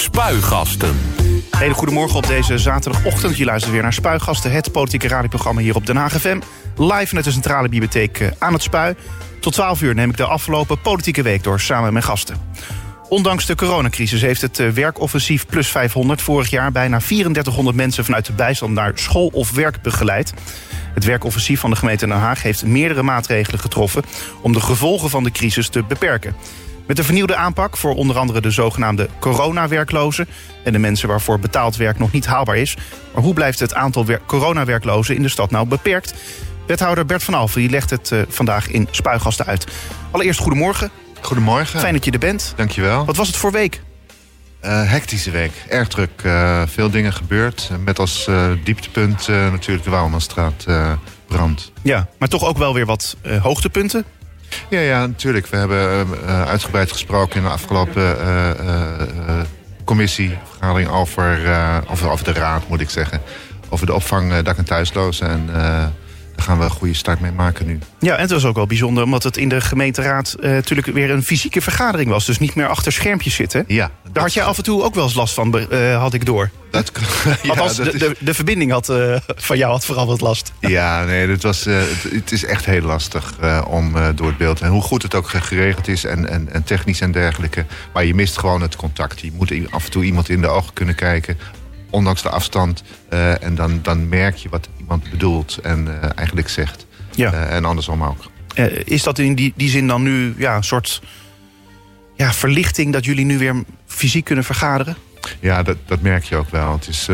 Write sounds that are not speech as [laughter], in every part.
Spuigasten. Hele goedemorgen op deze zaterdagochtend. Je luistert weer naar Spuigasten, het politieke radioprogramma hier op Den Haag FM. Live vanuit de Centrale Bibliotheek eh, aan het Spui. Tot 12 uur neem ik de afgelopen politieke week door samen met mijn gasten. Ondanks de coronacrisis heeft het eh, werkoffensief Plus 500 vorig jaar bijna 3400 mensen vanuit de bijstand naar school of werk begeleid. Het werkoffensief van de gemeente Den Haag heeft meerdere maatregelen getroffen om de gevolgen van de crisis te beperken. Met een vernieuwde aanpak voor onder andere de zogenaamde coronawerklozen en de mensen waarvoor betaald werk nog niet haalbaar is. Maar hoe blijft het aantal wer- coronawerklozen in de stad nou beperkt? Wethouder Bert van Alphen die legt het eh, vandaag in Spuigasten uit. Allereerst goedemorgen. Goedemorgen. Fijn dat je er bent. Dankjewel. Wat was het voor week? Eh, hectische week. Erg druk. Eh, veel dingen gebeurd. Met als dieptepunt natuurlijk de Wouwmanstraat eh, brand. Ja, maar toch ook wel weer wat hoogtepunten. Ja, ja, natuurlijk. We hebben eh, uitgebreid gesproken in de afgelopen eh, eh, eh, commissievergadering over, eh, over, over de raad, moet ik zeggen. Over de opvang eh, dak- en thuislozen. En eh, gaan we een goede start mee maken nu. Ja, en het was ook wel bijzonder omdat het in de gemeenteraad eh, natuurlijk weer een fysieke vergadering was. Dus niet meer achter schermpjes zitten. Ja, Daar had jij af en toe ook wel eens last van, eh, had ik door. Dat, [laughs] ja, Althans, dat de, is- de, de verbinding had, eh, [laughs] van jou had vooral wat last. Ja, nee, dit was, het, het is echt heel lastig om door het beeld. En hoe goed het ook geregeld is en, en, en technisch en dergelijke. Maar je mist gewoon het contact. Je moet af en toe iemand in de ogen kunnen kijken. Ondanks de afstand. eh, en dan, dan merk je wat iemand bedoelt en eh, eigenlijk zegt. Ja. Eh, en andersom ook. Is dat in die, die zin dan nu ja, een soort ja, verlichting dat jullie nu weer fysiek kunnen vergaderen? Ja, dat, dat merk je ook wel. Het is,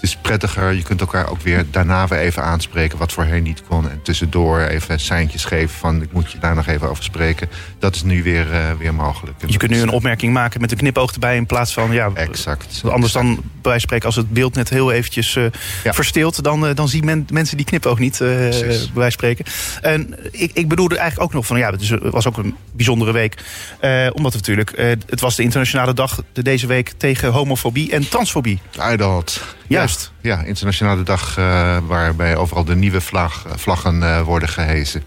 het is prettiger. Je kunt elkaar ook weer daarna weer even aanspreken... wat voorheen niet kon. En tussendoor even seintjes geven van... ik moet je daar nog even over spreken. Dat is nu weer, eh, weer mogelijk. Je kunt nu een opmerking maken met een knipoog erbij in plaats van... Ja, Exact. Anders dan bij spreken als het beeld net heel eventjes Ja. verstilt... dan, eh, dan zien men, mensen die knipoog niet, bij van spreken. En ik, ik bedoelde eigenlijk ook nog van... ja, het was ook een bijzondere week. Omdat het natuurlijk... het was de internationale dag de- deze week tegen homofobie en transfobie. Idalt. Juist. Ja, ja, internationale dag eh, waarbij overal de nieuwe vlag, vlaggen eh, worden gehezen.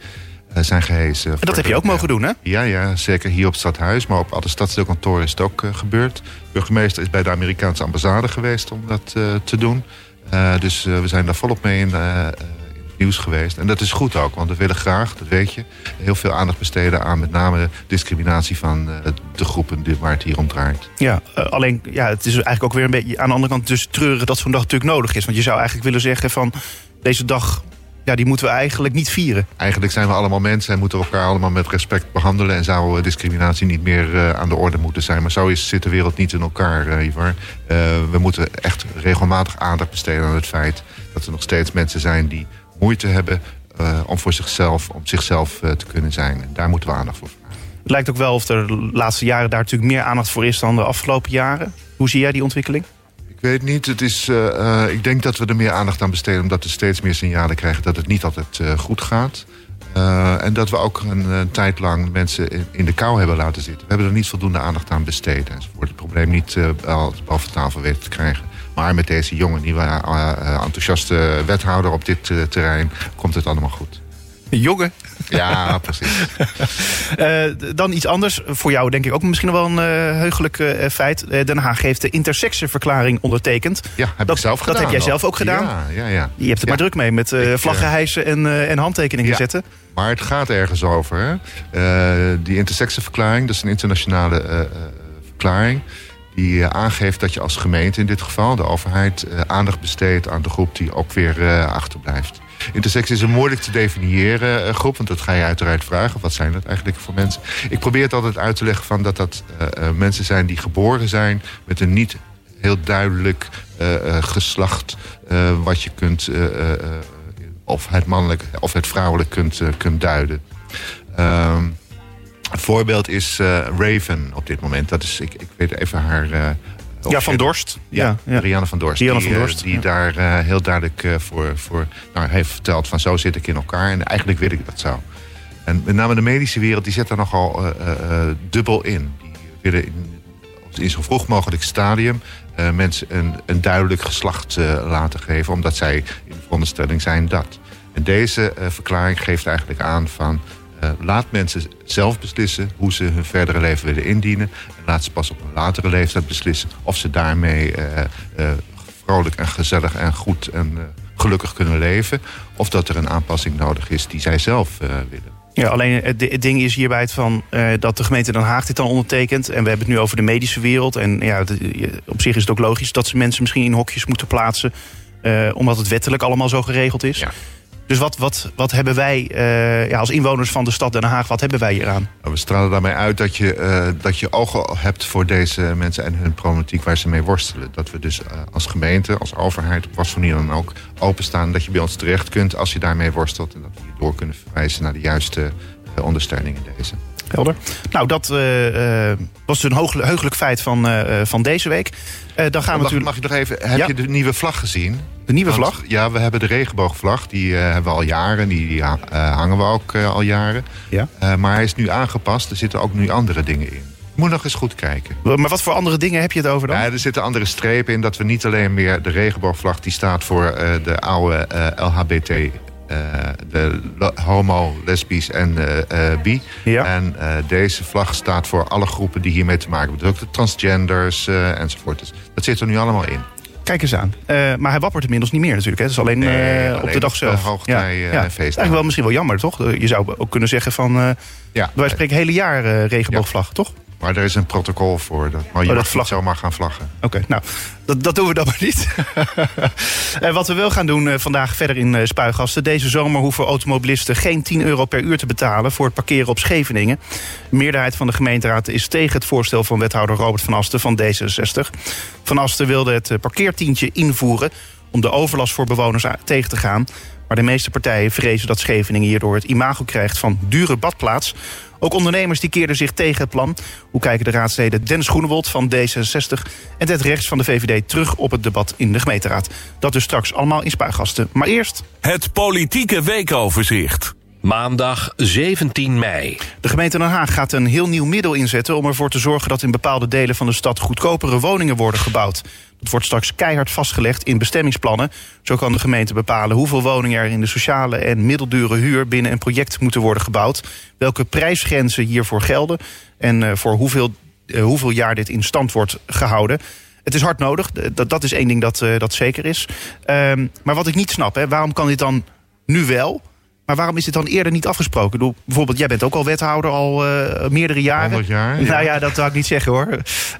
eh, zijn gehezen. En dat heb je ook mogen doen, hè? Ja, ja, zeker hier op het stadhuis. Maar op alle stadsdeelkantoren is het ook eh, gebeurd. De burgemeester is bij de Amerikaanse ambassade geweest om dat eh, te doen. Eh, dus eh, we zijn daar volop mee in, nieuws geweest. En dat is goed ook, want we willen graag, dat weet je... heel veel aandacht besteden aan met name discriminatie van eh, de groepen waar het hier om draait. Ja, eh, alleen ja, het is eigenlijk ook weer een beetje aan de andere kant dus treuren dat zo'n dag natuurlijk nodig is. Want je zou eigenlijk willen zeggen van deze dag, ja, die moeten we eigenlijk niet vieren. Eigenlijk zijn we allemaal mensen en moeten we elkaar allemaal met respect behandelen. En zou discriminatie niet meer eh, aan de orde moeten zijn. Maar zo is, zit de wereld niet in elkaar, Ivar. Eh, we moeten echt regelmatig aandacht besteden aan het feit dat er nog steeds mensen zijn die moeite hebben eh, om voor zichzelf, om zichzelf eh, te kunnen zijn. En daar moeten we aandacht voor vragen. Het lijkt ook wel of er de laatste jaren daar natuurlijk meer aandacht voor is dan de afgelopen jaren. Hoe zie jij die ontwikkeling? Ik weet niet, het is, eh, ik denk dat we er meer aandacht aan besteden... omdat we steeds meer signalen krijgen dat het niet altijd goed gaat. En dat we ook een, een tijd lang mensen in, in de kou hebben laten zitten. We hebben er niet voldoende aandacht aan besteed. enzovoort. Het probleem niet al- boven tafel weten te krijgen. Maar met deze jonge, nieuwe, eh, eh, enthousiaste wethouder op dit eh, terrein... komt het allemaal goed. Jongen. Ja, [laughs] precies. Dan iets anders. Voor jou denk ik ook misschien wel een heugelijk feit. Den Haag heeft de intersexenverklaring ondertekend. Ja, heb Dat- ik zelf dat gedaan. heb jij zelf ook gedaan? Ja, ja, ja. Je hebt er Ja. maar druk mee met Ik, vlaggen hijsen en, en handtekeningen Ja. zetten. Maar het gaat ergens over. Hè? Die intersexenverklaring, dat is een internationale verklaring. Die eh, aangeeft dat je als gemeente in dit geval, de overheid, eh, aandacht besteedt aan de groep die ook weer eh, achterblijft. Intersex is een moeilijk te definiëren groep, want dat ga je uiteraard vragen. Wat zijn dat eigenlijk voor mensen? Ik probeer het altijd uit te leggen van dat dat mensen zijn die geboren zijn met een niet heel duidelijk geslacht. wat je kunt, of het mannelijk of het vrouwelijk kunt, kunt duiden. Ehm, een voorbeeld is eh, Raven op dit moment. Dat is, ik, ik weet even haar. eh, Ja, Van Dorst. Ja, ja. Rianne van Dorst. Rianne die, van eh, Dorst, die ja. daar heel duidelijk voor, voor nou, heeft verteld van zo zit ik in elkaar. En eigenlijk wil ik dat zo. En met name de medische wereld die zet daar nogal eh, dubbel in. Die willen in, in zo vroeg mogelijk stadium mensen een, een duidelijk geslacht laten geven. Omdat zij in de veronderstelling zijn dat. En deze verklaring geeft eigenlijk aan van... laat mensen zelf beslissen hoe ze hun verdere leven willen indienen. En laat ze pas op een latere leeftijd beslissen of ze daarmee vrolijk en gezellig en goed en gelukkig kunnen leven. Of dat er een aanpassing nodig is die zij zelf willen. Ja, alleen het, ding is hierbij het van dat de gemeente Den Haag dit dan ondertekent. En we hebben het nu over de medische wereld. En ja, op zich is het ook logisch dat ze mensen misschien in hokjes moeten plaatsen. Omdat het wettelijk allemaal zo geregeld is. Ja. Dus wat, wat, wat hebben wij uh, ja, als inwoners van de stad Den Haag, wat hebben wij hieraan? Nou, we stralen daarmee uit dat je, uh, dat je ogen hebt voor deze mensen en hun problematiek waar ze mee worstelen. Dat we dus uh, als gemeente, als overheid, op wat voor manier dan ook, openstaan. Dat je bij ons terecht kunt als je daarmee worstelt. En dat we je door kunnen verwijzen naar de juiste ondersteuning in deze. Helder. Nou, dat uh, was dus een heugelijk feit van, uh, van deze week. dan gaan we natuurlijk... Mag je nog even... Heb ja? je de nieuwe vlag gezien? De nieuwe vlag? Ja, we hebben de regenboogvlag. Die hebben we al jaren. Die, die hangen we ook al jaren. Ja. maar hij is nu aangepast. Er zitten ook nu andere dingen in. Moet nog eens goed kijken. Maar wat voor andere dingen heb je het over dan? Ja, er zitten andere strepen in dat we niet alleen meer de regenboogvlag... die staat voor de oude LHBT eh, de homo, lesbisch en uh, bi. Ja. En deze vlag staat voor alle groepen die hiermee te maken hebben. Dus ook de transgenders enzovoort. Dus dat zit er nu allemaal in. Kijk eens aan. Uh, maar hij wappert inmiddels niet meer natuurlijk. Hè? Het is alleen, nee, uh, op de dag zelf. hoogtij ja. ja. feest. Eigenlijk wel misschien wel jammer, toch? Je zou ook kunnen zeggen van... Uh, ja. wij spreken hele jaar regenboogvlag, toch? Maar er is een protocol voor. Dat, maar je oh, mag vlag... zomaar gaan vlaggen. Oké, nou, dat, dat doen we dan maar niet. [laughs] en wat we wel gaan doen uh, vandaag verder in uh, Spuigasten. Deze zomer hoeven automobilisten geen 10 euro per uur te betalen... voor het parkeren op Scheveningen. De meerderheid van de gemeenteraad is tegen het voorstel... van wethouder Robert van Asten van D66. Van Asten wilde het parkeertientje invoeren... om de overlast voor bewoners tegen te gaan... Maar de meeste partijen vrezen dat Scheveningen hierdoor het imago krijgt van dure badplaats. Ook ondernemers die keerden zich tegen het plan. Hoe kijken de raadsleden Dennis Groenewold van D66 en Ted Rechts van de VVD terug op het debat in de gemeenteraad? Dat dus straks allemaal in spuigasten. Maar eerst... Het politieke weekoverzicht. Maandag 17 mei. De gemeente Den Haag gaat een heel nieuw middel inzetten... om ervoor te zorgen dat in bepaalde delen van de stad... goedkopere woningen worden gebouwd. Dat wordt straks keihard vastgelegd in bestemmingsplannen. Zo kan de gemeente bepalen hoeveel woningen er... in de sociale en middeldure huur binnen een project moeten worden gebouwd. Welke prijsgrenzen hiervoor gelden... en eh, voor hoeveel, eh, hoeveel jaar dit in stand wordt gehouden... Het is hard nodig, dat, is één ding dat, uh, dat zeker is. Um, maar wat ik niet snap, waarom kan dit dan nu wel... Maar waarom is dit dan eerder niet afgesproken? Doe, bijvoorbeeld, jij bent ook al wethouder al uh, meerdere jaren. 100 jaar? Nou ja, dat zou ik niet zeggen hoor.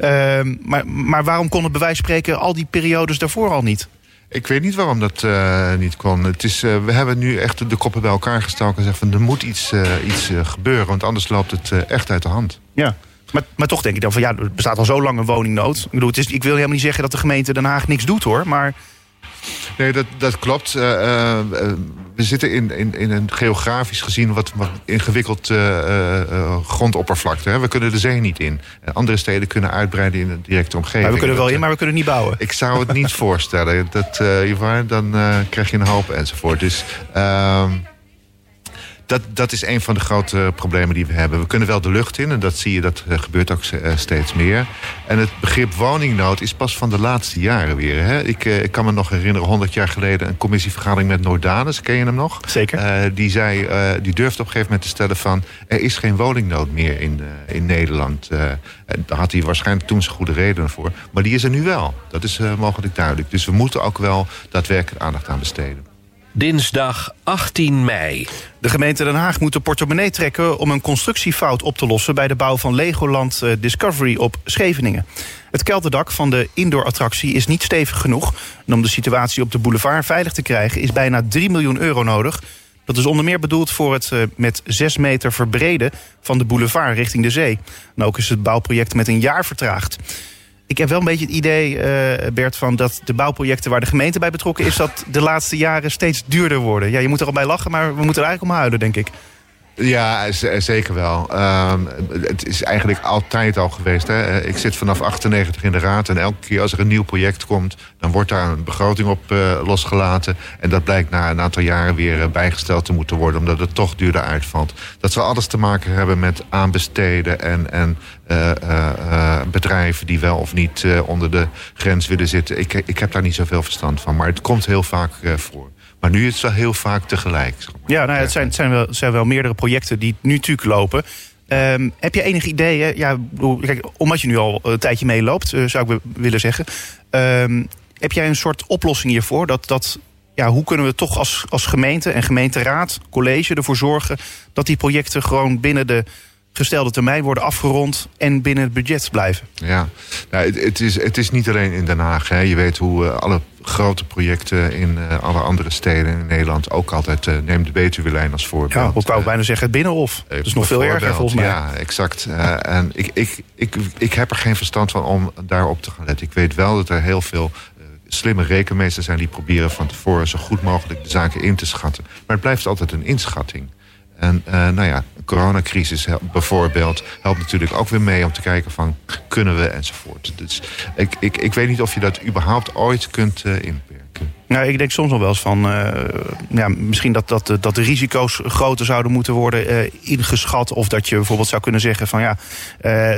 Uh, maar, maar waarom kon het bij wijze van spreken al die periodes daarvoor al niet? Ik weet niet waarom dat uh, niet kon. Het is, uh, we hebben nu echt de koppen bij elkaar gestoken en zeggen van er moet iets, uh, iets gebeuren, want anders loopt het echt uit de hand. Ja. Maar, maar toch denk ik dan van ja, er bestaat al zo lang een woningnood. Ik, bedoel, het is, ik wil helemaal niet zeggen dat de gemeente Den Haag niks doet hoor. Maar Nee, dat, dat klopt. Uh, uh, we zitten in, in, in een geografisch gezien wat, wat ingewikkeld uh, grondoppervlakte. Hè. We kunnen de zee niet in. Andere steden kunnen uitbreiden in de directe omgeving. Maar we kunnen wel in, maar we kunnen niet bouwen. Ik zou het niet [laughs] voorstellen. Dat, dan krijg je een hoop enzovoort. Dus... Ehm, dat, dat is een van de grote problemen die we hebben. We kunnen wel de lucht in en dat zie je, dat gebeurt ook eh, steeds meer. En het begrip woningnood is pas van de laatste jaren weer. Hè? Ik, eh, ik kan me nog herinneren, 100 jaar geleden... een commissievergadering met Noordanus, ken je hem nog? Zeker. Uh, die, zei, die durfde op een gegeven moment te stellen van... er is geen woningnood meer in, in Nederland. daar had hij waarschijnlijk toen zijn goede redenen voor. Maar die is er nu wel. Dat is mogelijk duidelijk. Dus we moeten ook wel daadwerkelijk aandacht aan besteden. Dinsdag 18 mei. De gemeente Den Haag moet de portemonnee trekken om een constructiefout op te lossen bij de bouw van Legoland eh, Discovery op Scheveningen. Het kelderdak van de indoor-attractie is niet stevig genoeg. En om de situatie op de boulevard veilig te krijgen is bijna 3 miljoen euro nodig. Dat is onder meer bedoeld voor het eh, met 6 meter verbreden van de boulevard richting de zee. En ook is het bouwproject met een jaar vertraagd ik heb wel een beetje het idee, uh, Bert, van dat de bouwprojecten waar de gemeente bij betrokken is, dat de laatste jaren steeds duurder worden. Ja, je moet er al bij lachen, maar we moeten er eigenlijk om huilen, denk ik. Ja, zeker wel. Uh, het is eigenlijk altijd al geweest. Hè. Ik zit vanaf 98 in de raad en elke keer als er een nieuw project komt... dan wordt daar een begroting op uh, losgelaten. En dat blijkt na een aantal jaren weer bijgesteld te moeten worden... omdat het toch duurder uitvalt. Dat zal alles te maken hebben met aanbesteden en, en bedrijven... die wel of niet onder de grens willen zitten. Ik, ik heb daar niet zoveel verstand van, maar het komt heel vaak voor. Maar nu is het wel heel vaak tegelijk. Ja, nou het, zijn, het zijn, wel, zijn wel meerdere projecten die nu natuurlijk lopen. Ehm, heb je enig idee, ja, kijk, omdat je nu al een tijdje meeloopt, uh, zou ik willen zeggen. Ehm, heb jij een soort oplossing hiervoor? Dat, dat, ja, hoe kunnen we toch als, als gemeente en gemeenteraad, college ervoor zorgen dat die projecten gewoon binnen de gestelde termijn worden afgerond en binnen het budget blijven. Ja, nou, het, het, is, het is niet alleen in Den Haag. Hè. Je weet hoe uh, alle grote projecten in uh, alle andere steden in Nederland ook altijd uh, neem de Betuwe-lijn als voorbeeld. Ja, ik wou bijna zeggen het Binnenhof. Dat is nog veel erger volgens mij. Ja, exact. en ik, ik, ik, ik heb er geen verstand van om daarop te gaan letten. Ik weet wel dat er heel veel slimme rekenmeesters zijn die proberen van tevoren zo goed mogelijk de zaken in te schatten. Maar het blijft altijd een inschatting. En uh, nou ja, de coronacrisis bijvoorbeeld helpt natuurlijk ook weer mee om te kijken van kunnen we enzovoort. Dus ik, ik, ik weet niet of je dat überhaupt ooit kunt uh, inperken. Nou, ik denk soms nog wel eens van, uh, ja, misschien dat, dat, dat de risico's groter zouden moeten worden ingeschat. Of dat je bijvoorbeeld zou kunnen zeggen van ja,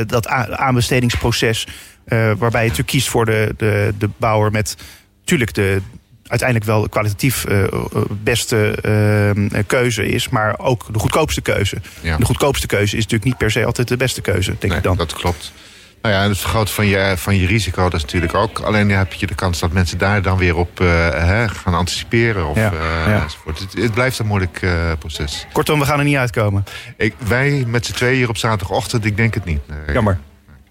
dat aanbestedingsproces waarbij je natuurlijk kiest voor de, de, de bouwer met natuurlijk de, uiteindelijk wel kwalitatief uh, beste uh, keuze is, maar ook de goedkoopste keuze. Ja. De goedkoopste keuze is natuurlijk niet per se altijd de beste keuze, denk nee, ik dan. Dat klopt. Nou ja, het vergroten van je, van je risico, dat is natuurlijk ook. Alleen heb je de kans dat mensen daar dan weer op uh, hè, gaan anticiperen. Of, ja, uh, ja. enzovoort. Het, het, blijft een moeilijk uh, proces. Kortom, we gaan er niet uitkomen. Ik, wij met z'n tweeën hier op zaterdagochtend, ik denk het niet. Nee. Jammer.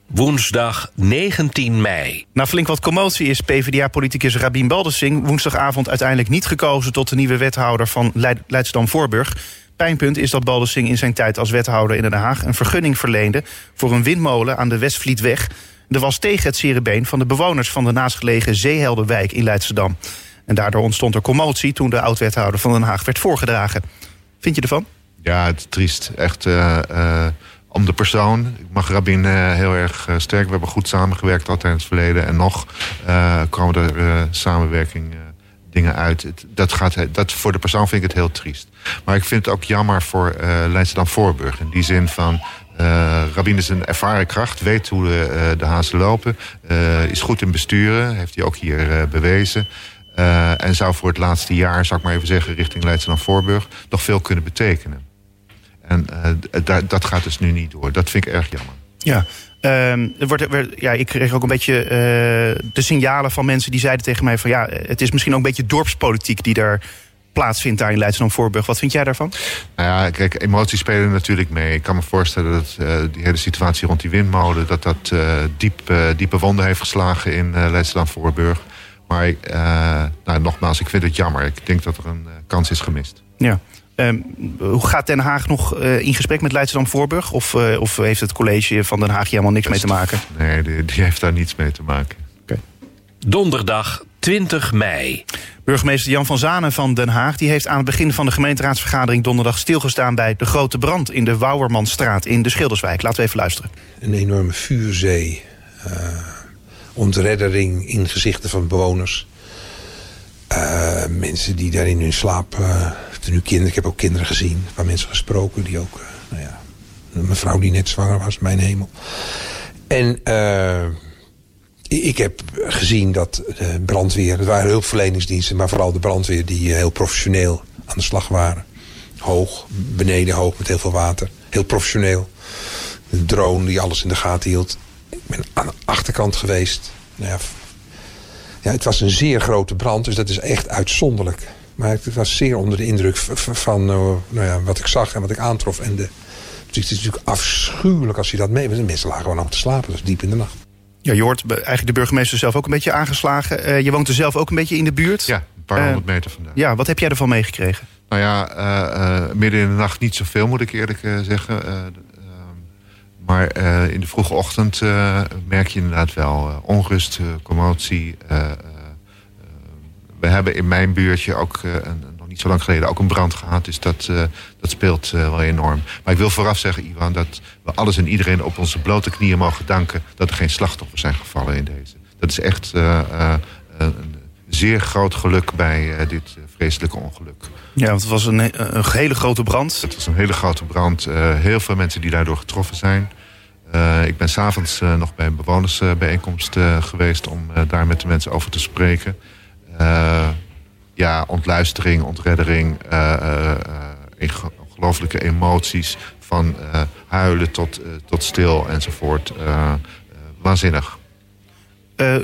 Woensdag 19 mei. Na flink wat commotie is PvdA-politicus Rabin Baldessing... woensdagavond uiteindelijk niet gekozen tot de nieuwe wethouder van Leidsdam-Voorburg. Pijnpunt is dat Baldessing in zijn tijd als wethouder in Den Haag... een vergunning verleende voor een windmolen aan de Westvlietweg. Dat was tegen het cerebeen van de bewoners van de naastgelegen Zeeheldenwijk in Leidschendam. En daardoor ontstond er commotie toen de oud-wethouder van Den Haag werd voorgedragen. Vind je ervan? Ja, het is triest. Echt... Uh, uh om de persoon. Ik mag Rabin uh, heel erg uh, sterk. We hebben goed samengewerkt altijd in het verleden. En nog uh, komen er samenwerking dingen uit. Dat gaat, dat, voor de persoon vind ik het heel triest. Maar ik vind het ook jammer voor uh, Leidsdam Voorburg. In die zin van... Rabin is een ervaren kracht, weet hoe de, de hazen lopen. is goed in besturen, heeft hij ook hier bewezen. en zou voor het laatste jaar, zou ik maar even zeggen... richting Leidsdam Voorburg nog veel kunnen betekenen. En uh, dat gaat dus nu niet door. Dat vind ik erg jammer. Ja, uh, er wordt, ja, ik kreeg ook een beetje uh, de signalen van mensen die zeiden tegen mij van ja, het is misschien ook een beetje dorpspolitiek die daar plaatsvindt daar in Leidschendam Voorburg. Wat vind jij daarvan? Nou ja, kijk, emoties spelen natuurlijk mee. Ik kan me voorstellen dat uh, die hele situatie rond die windmolen... dat dat uh, diep, diepe wonden heeft geslagen in uh, Leidschendam Voorburg. Maar nou, nogmaals, ik vind het jammer. Ik denk dat er een kans is gemist. Ja. Um, hoe gaat Den Haag nog uh, in gesprek met Leidschendam Voorburg? Of, uh, of heeft het college van Den Haag hier helemaal niks mee te maken? Nee, die, die, heeft daar niets mee te maken. Okay. Donderdag 20 mei. Burgemeester Jan van Zanen van Den Haag die heeft aan het begin van de gemeenteraadsvergadering donderdag stilgestaan bij de grote brand in de Wouwermanstraat in de Schilderswijk. Laten we even luisteren. Een enorme vuurzee. Uh, ontreddering in gezichten van bewoners. Uh, mensen die daar in hun slaap nu kinderen, ik heb ook kinderen gezien, paar mensen gesproken die ook, uh, nou ja, mevrouw die net zwanger was, mijn hemel. En uh, ik heb gezien dat de brandweer, het waren hulpverleningsdiensten, maar vooral de brandweer die heel professioneel aan de slag waren. Hoog, beneden hoog met heel veel water. Heel professioneel. Een drone die alles in de gaten hield. Ik ben aan de achterkant geweest. Nou ja, ja, het was een zeer grote brand, dus dat is echt uitzonderlijk. Maar ik was zeer onder de indruk van uh, nou ja, wat ik zag en wat ik aantrof. En de, het is natuurlijk afschuwelijk als je dat mee... De mensen lagen gewoon nog te slapen, is diep in de nacht. Ja, je hoort eigenlijk de burgemeester zelf ook een beetje aangeslagen. Uh, je woont er zelf ook een beetje in de buurt. Ja, een paar honderd meter vandaan. Ja, wat heb jij ervan meegekregen? Nou ja, uh, midden in de nacht niet zoveel moet ik eerlijk zeggen. Maar in de vroege ochtend merk je inderdaad wel onrust, commotie we hebben in mijn buurtje ook een, nog niet zo lang geleden ook een brand gehad. Dus dat, dat speelt wel enorm. Maar ik wil vooraf zeggen, Ivan, dat we alles en iedereen op onze blote knieën mogen danken dat er geen slachtoffers zijn gevallen in deze. Dat is echt een zeer groot geluk bij dit vreselijke ongeluk. Ja, want het was een, een hele grote brand. Het was een hele grote brand. heel veel mensen die daardoor getroffen zijn. ik ben s'avonds uh, nog bij een bewonersbijeenkomst geweest om daar met de mensen over te spreken. Ja, ontluistering, ontreddering, ongelooflijke emoties. Van huilen tot, tot stil enzovoort. waanzinnig.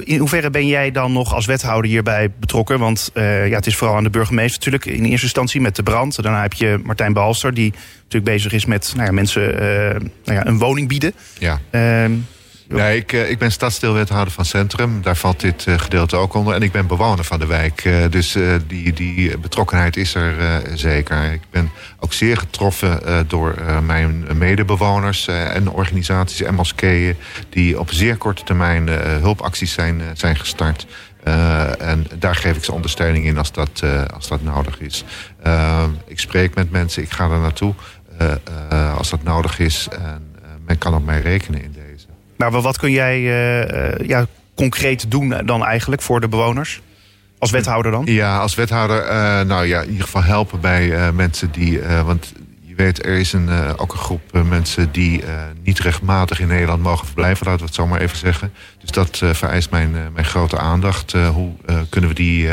In hoeverre ben jij dan nog als wethouder hierbij betrokken? Want ja, het is vooral aan de burgemeester natuurlijk in eerste instantie met de brand. Daarna heb je Martijn Behalster die natuurlijk bezig is met nou ja, mensen nou ja, een woning bieden. Ja. Nee, ik, eh, ik ben stadsdeelwethouder van Centrum. Daar valt dit eh, gedeelte ook onder. En ik ben bewoner van de wijk. Eh, dus die, die betrokkenheid is er zeker. Ik ben ook zeer getroffen door mijn medebewoners en organisaties en moskeeën... die op zeer korte termijn hulpacties zijn, zijn gestart. en daar geef ik ze ondersteuning in als dat, als dat nodig is. ik spreek met mensen, ik ga er naartoe als dat nodig is. En men kan op mij rekenen in deze. Maar wat kun jij eh, eh, ja, concreet doen dan eigenlijk voor de bewoners? Als wethouder dan? Ja, als wethouder, uh, nou ja, in ieder geval helpen bij mensen die. want je weet, er is een, ook een groep mensen die niet rechtmatig in Nederland mogen verblijven, laten we het zo maar even zeggen. Dus dat vereist mijn, mijn grote aandacht. hoe kunnen we die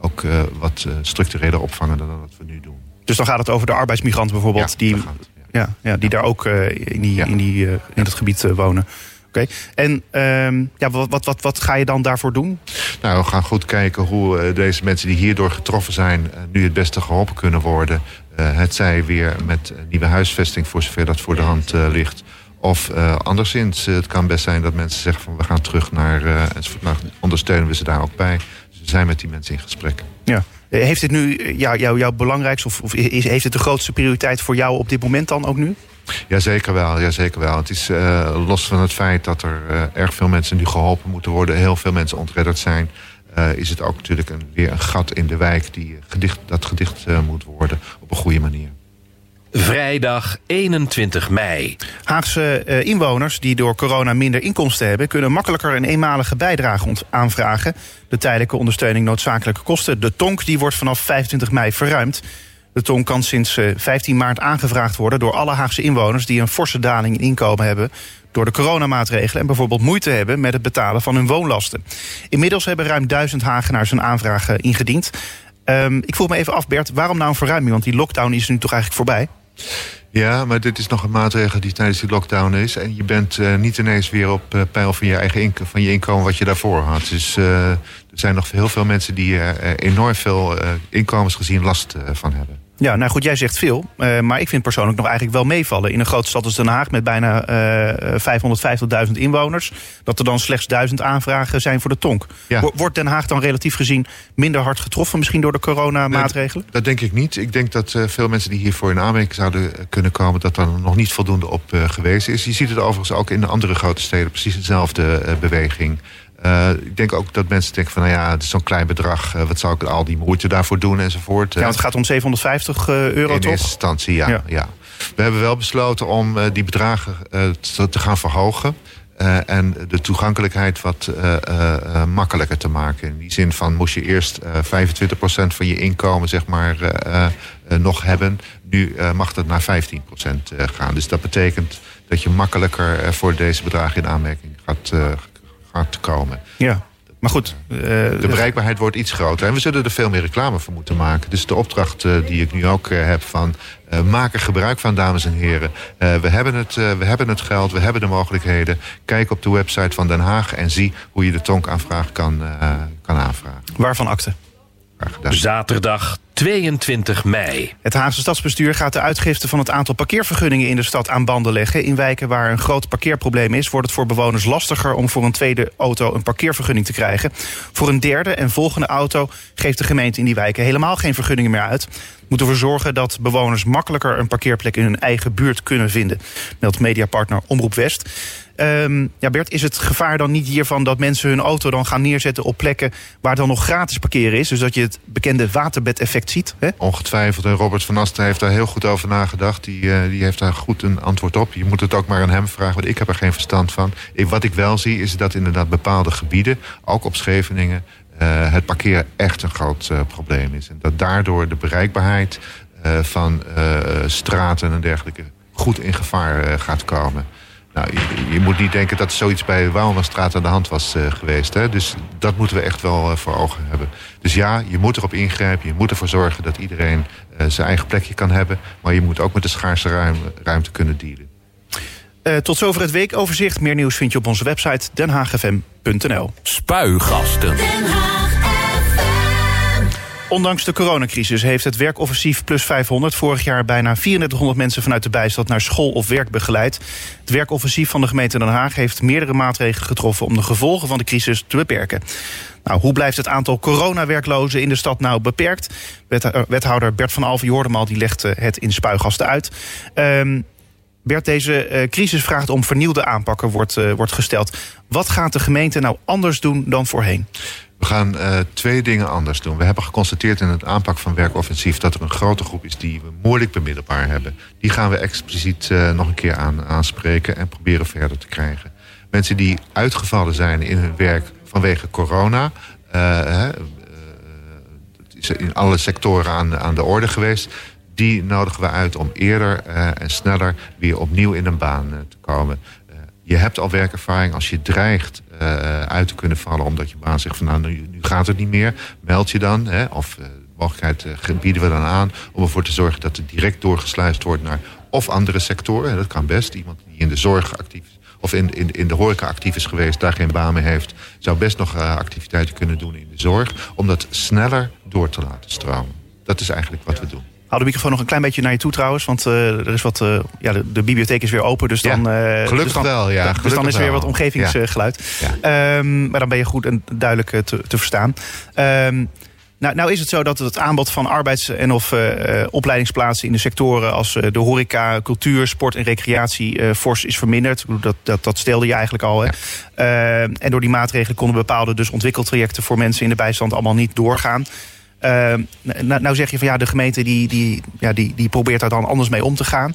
ook wat structureler opvangen dan wat we nu doen? Dus dan gaat het over de arbeidsmigranten bijvoorbeeld, ja, die, ja, ja, die daar ook in, die, in, die, in het gebied wonen. Oké. En um, ja, wat, wat, wat, wat ga je dan daarvoor doen? Nou, we gaan goed kijken hoe uh, deze mensen die hierdoor getroffen zijn... Uh, nu het beste geholpen kunnen worden. Uh, het zij weer met nieuwe huisvesting, voor zover dat voor de hand ligt. Of anderszins, het kan best zijn dat mensen zeggen van we gaan terug naar... enzovoort. Nou, ondersteunen we ze daar ook bij. Dus we zijn met die mensen in gesprek. Ja. Heeft dit nu jou, jouw belangrijkste of, of is, heeft het de grootste prioriteit voor jou op dit moment dan ook nu? Ja, zeker wel. Ja, zeker wel. Het is uh, los van het feit dat er uh, erg veel mensen nu geholpen moeten worden, heel veel mensen ontredderd zijn. Uh, is het ook natuurlijk een, weer een gat in de wijk die gedicht, dat gedicht moet worden op een goede manier. Vrijdag 21 mei. Haagse inwoners die door corona minder inkomsten hebben, kunnen makkelijker een eenmalige bijdrage aanvragen. De tijdelijke ondersteuning noodzakelijke kosten. De tonk die wordt vanaf 25 mei verruimd. De tong kan sinds 15 eh, maart aangevraagd worden door alle Haagse inwoners die een forse daling in inkomen hebben door de coronamaatregelen en bijvoorbeeld moeite hebben met het betalen van hun woonlasten. Inmiddels hebben ruim duizend Hagenaars een aanvraag eh, ingediend. Um, ik vroeg me even af, Bert, waarom nou een verruiming? Want die lockdown is nu toch eigenlijk voorbij? Ja, maar dit is nog een maatregel die tijdens die lockdown is. En je bent uh, niet ineens weer op uh, pijl van je eigen inkomen, van je inkomen wat je daarvoor had. Dus er zijn nog heel veel mensen die enorm veel inkomensgezien last van hebben. Ja, nou goed, jij zegt veel. Uh, maar ik vind persoonlijk nog eigenlijk wel meevallen. In een grote stad als Den Haag met bijna uh, 550.000 inwoners. Dat er dan slechts duizend aanvragen zijn voor de tonk. Ja. Wordt Den Haag dan relatief gezien minder hard getroffen misschien door de coronamaatregelen? Nee, dat denk ik niet. Ik denk dat uh, veel mensen die hiervoor in aanmerking zouden kunnen komen... dat daar nog niet voldoende op gewezen is. Je ziet het overigens ook in de andere grote steden. Precies dezelfde beweging. Uh, ik denk ook dat mensen denken van, nou ja, het is zo'n klein bedrag. Uh, wat zou ik al die moeite daarvoor doen enzovoort. Ja, want het gaat om 750 uh, euro, In toch? eerste instantie, ja, ja. ja. We hebben wel besloten om die bedragen te, te, gaan verhogen. en de toegankelijkheid wat makkelijker te maken. In die zin van, moest je eerst 25% van je inkomen, zeg maar, nog hebben. Nu mag dat naar 15% gaan. Dus dat betekent dat je makkelijker voor deze bedragen in aanmerking gaat te komen. Ja. Maar goed. Uh, de bereikbaarheid wordt iets groter. En we zullen er veel meer reclame voor moeten maken. Dus de opdracht uh, die ik nu ook uh, heb van... maak er gebruik van, dames en heren. we, hebben het, we hebben het geld, we hebben de mogelijkheden. Kijk op de website van Den Haag en zie hoe je de tonkaanvraag kan, kan aanvragen. Waarvan akte? Zaterdag 22 mei. Het Haagse stadsbestuur gaat de uitgifte van het aantal parkeervergunningen in de stad aan banden leggen. In wijken waar een groot parkeerprobleem is, wordt het voor bewoners lastiger om voor een tweede auto een parkeervergunning te krijgen. Voor een derde en volgende auto geeft de gemeente in die wijken helemaal geen vergunningen meer uit. Moet ervoor zorgen dat bewoners makkelijker een parkeerplek in hun eigen buurt kunnen vinden, meldt mediapartner Omroep West. Um, ja, Bert, is het gevaar dan niet hiervan dat mensen hun auto dan gaan neerzetten op plekken waar dan nog gratis parkeren is? Dus dat je het bekende waterbedeffect ziet? Hè? Ongetwijfeld. En Robert van Asten heeft daar heel goed over nagedacht. Die, uh, die heeft daar goed een antwoord op. Je moet het ook maar aan hem vragen, want ik heb er geen verstand van. Ik, wat ik wel zie, is dat inderdaad bepaalde gebieden, ook op Scheveningen, uh, het parkeren echt een groot uh, probleem is. En dat daardoor de bereikbaarheid van straten en dergelijke goed in gevaar gaat komen. Nou, je, je, moet niet denken dat zoiets bij Waalmastraat aan de hand was geweest. Hè? Dus dat moeten we echt wel voor ogen hebben. Dus ja, je moet erop ingrijpen. Je moet ervoor zorgen dat iedereen zijn eigen plekje kan hebben. Maar je moet ook met de schaarse ruim, ruimte kunnen dealen. Tot zover het weekoverzicht. Meer nieuws vind je op onze website denhagfm.nl. Spuigasten. Ondanks de coronacrisis heeft het werkoffensief Plus 500 vorig jaar bijna 3400 mensen vanuit de bijstand naar school of werk begeleid. Het werkoffensief van de gemeente Den Haag heeft meerdere maatregelen getroffen om de gevolgen van de crisis te beperken. Nou, hoe blijft het aantal coronawerklozen in de stad nou beperkt? Wethouder Bert van Alven Jordemal die legt het in spuigasten uit. Um, Bert, deze uh, crisis vraagt om vernieuwde aanpakken, wordt, uh, wordt gesteld. Wat gaat de gemeente nou anders doen dan voorheen? We gaan uh, twee dingen anders doen. We hebben geconstateerd in het aanpak van werkoffensief... dat er een grote groep is die we moeilijk bemiddelbaar hebben. Die gaan we expliciet nog een keer aan, aanspreken en proberen verder te krijgen. Mensen die uitgevallen zijn in hun werk vanwege corona... Uh, het is in alle sectoren aan, aan de orde geweest die nodigen we uit om eerder uh, en sneller weer opnieuw in een baan uh, te komen. Uh, je hebt al werkervaring. Als je dreigt uit te kunnen vallen omdat je baan zegt van nou nu, gaat het niet meer, meld je dan. Hè, of mogelijkheid bieden we dan aan om ervoor te zorgen dat het direct doorgesluist wordt naar of andere sectoren. Dat kan best. Iemand die in de zorg actief is of in, in, in de horeca actief is geweest, daar geen baan meer heeft, zou best nog activiteiten kunnen doen in de zorg, om dat sneller door te laten stromen. Dat is eigenlijk wat we doen. Hou de microfoon nog een klein beetje naar je toe trouwens. Want uh, er is wat, uh, ja, de, de, bibliotheek is weer open. Dus dan, ja, uh, gelukkig dus dan, wel, ja. Dus dan is er weer wat omgevingsgeluid. Ja. Um, maar dan ben je goed en duidelijk te, te verstaan. Um, nou, nou is het zo dat het aanbod van arbeids- en of uh, opleidingsplaatsen in de sectoren als uh, de horeca, cultuur, sport en recreatie uh, fors is verminderd. Dat, dat, dat stelde je eigenlijk al. Hè? Ja. en door die maatregelen konden bepaalde dus ontwikkeltrajecten voor mensen in de bijstand allemaal niet doorgaan. Uh, nou, zeg je van ja, de gemeente die, die, ja, die, die probeert daar dan anders mee om te gaan.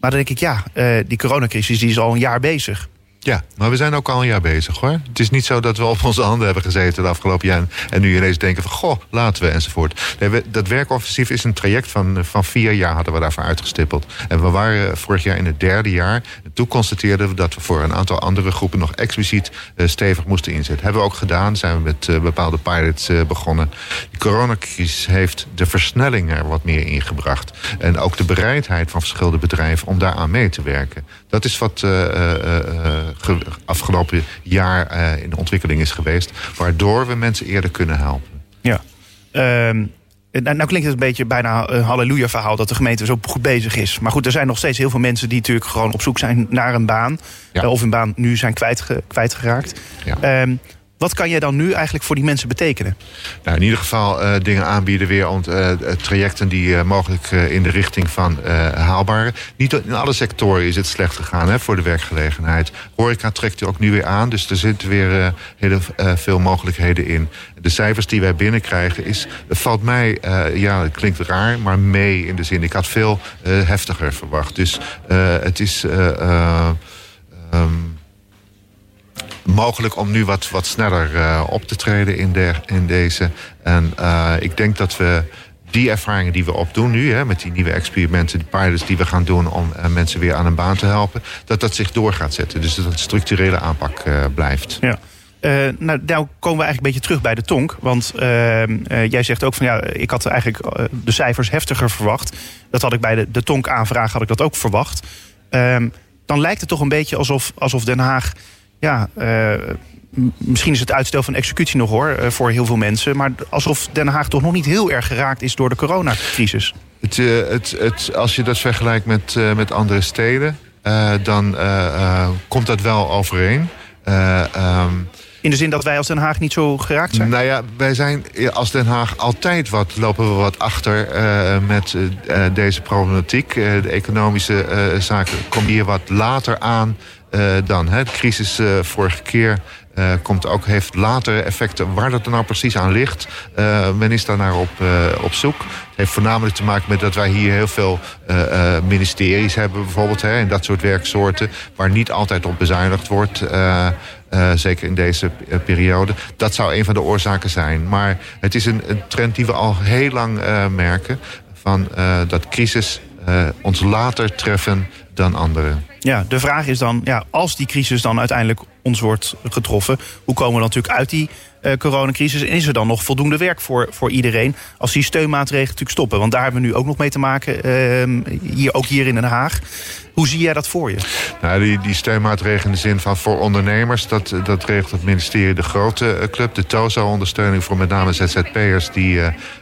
Maar dan denk ik, ja, uh, die coronacrisis die is al een jaar bezig. Ja, maar we zijn ook al een jaar bezig hoor. Het is niet zo dat we op onze handen hebben gezeten de afgelopen jaar... en nu ineens denken van, goh, laten we enzovoort. Dat werkoffensief is een traject van, van vier jaar hadden we daarvoor uitgestippeld. En we waren vorig jaar in het derde jaar. En toen constateerden we dat we voor een aantal andere groepen... nog expliciet uh, stevig moesten inzetten. Hebben we ook gedaan, zijn we met uh, bepaalde pilots begonnen. De coronacrisis heeft de versnelling er wat meer ingebracht. En ook de bereidheid van verschillende bedrijven om daaraan mee te werken. Dat is wat afgelopen jaar uh, in ontwikkeling is geweest. Waardoor we mensen eerder kunnen helpen. Ja. Um, nou, nou klinkt het een beetje bijna een halleluja verhaal dat de gemeente zo goed bezig is. Maar goed, er zijn nog steeds heel veel mensen die natuurlijk gewoon op zoek zijn naar een baan. Ja. Uh, of een baan nu zijn kwijtge kwijtgeraakt. Ja. Um, wat kan jij dan nu eigenlijk voor die mensen betekenen? Nou, in ieder geval uh, dingen aanbieden weer ont, uh, trajecten die mogelijk in de richting van haalbare. Niet in alle sectoren is het slecht gegaan hè, voor de werkgelegenheid. Horeca trekt er ook nu weer aan, dus er zitten weer heel veel mogelijkheden in. De cijfers die wij binnenkrijgen is, valt mij, ja, het klinkt raar, maar mee in de zin. Ik had veel heftiger verwacht. Dus het is. Um, mogelijk om nu wat, wat sneller uh, op te treden in, de, in deze. En uh, ik denk dat we die ervaringen die we opdoen nu, hè, met die nieuwe experimenten, die pilots die we gaan doen om uh, mensen weer aan een baan te helpen, dat dat zich door gaat zetten. Dus dat het structurele aanpak blijft. Ja. Nou, nou komen we eigenlijk een beetje terug bij de tonk. Want uh, jij zegt ook van ja, ik had eigenlijk de cijfers heftiger verwacht. Dat had ik bij de, de tonk aanvraag had ik dat ook verwacht. Ehm, dan lijkt het toch een beetje alsof, alsof Den Haag ja, uh, misschien is het uitstel van executie nog hoor, uh, voor heel veel mensen. Maar alsof Den Haag toch nog niet heel erg geraakt is door de coronacrisis. Het, uh, het, het, als je dat vergelijkt met, met andere steden, dan komt dat wel overeen. Um, in de zin dat wij als Den Haag niet zo geraakt zijn? Nou ja, wij zijn als Den Haag altijd wat, lopen we wat achter uh, met uh, deze problematiek. Uh, de economische zaken komen hier wat later aan dan. Hè. De crisis vorige keer uh, komt ook, heeft later effecten. Waar dat er nou precies aan ligt, uh, men is daar naar op, op zoek. Het heeft voornamelijk te maken met dat wij hier heel veel ministeries hebben, bijvoorbeeld, hè, en dat soort werksoorten, waar niet altijd op bezuinigd wordt. zeker in deze periode. Dat zou een van de oorzaken zijn. Maar het is een, een trend die we al heel lang merken. Van dat crisis ons later treffen dan anderen. Ja, de vraag is dan, ja, als die crisis dan uiteindelijk ons wordt getroffen, hoe komen we dan natuurlijk uit die uh, coronacrisis? En is er dan nog voldoende werk voor, voor iedereen als die steunmaatregelen natuurlijk stoppen? Want daar hebben we nu ook nog mee te maken, uh, hier, ook hier in Den Haag. Hoe zie jij dat voor je? Nou, die, die steunmaatregelen in de zin van voor ondernemers... dat, dat regelt het ministerie de grote eh, club. De TOZO-ondersteuning voor met name ZZP'ers... die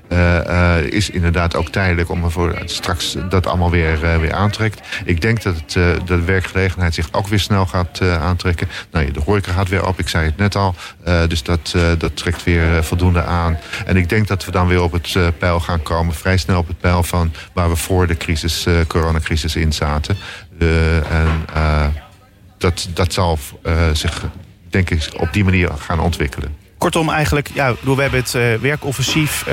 uh, is inderdaad ook tijdelijk... om ervoor straks dat allemaal weer, weer aantrekt. Ik denk dat, het, dat werkgelegenheid zich ook weer snel gaat aantrekken. Nou, de horeca gaat weer op, ik zei het net al. dus dat, dat trekt weer voldoende aan. En ik denk dat we dan weer op het pijl gaan komen... vrij snel op het pijl van waar we voor de crisis, coronacrisis in zaten... en dat, dat zal zich, denk ik, op die manier gaan ontwikkelen. Kortom, eigenlijk, ja, we hebben het werkoffensief.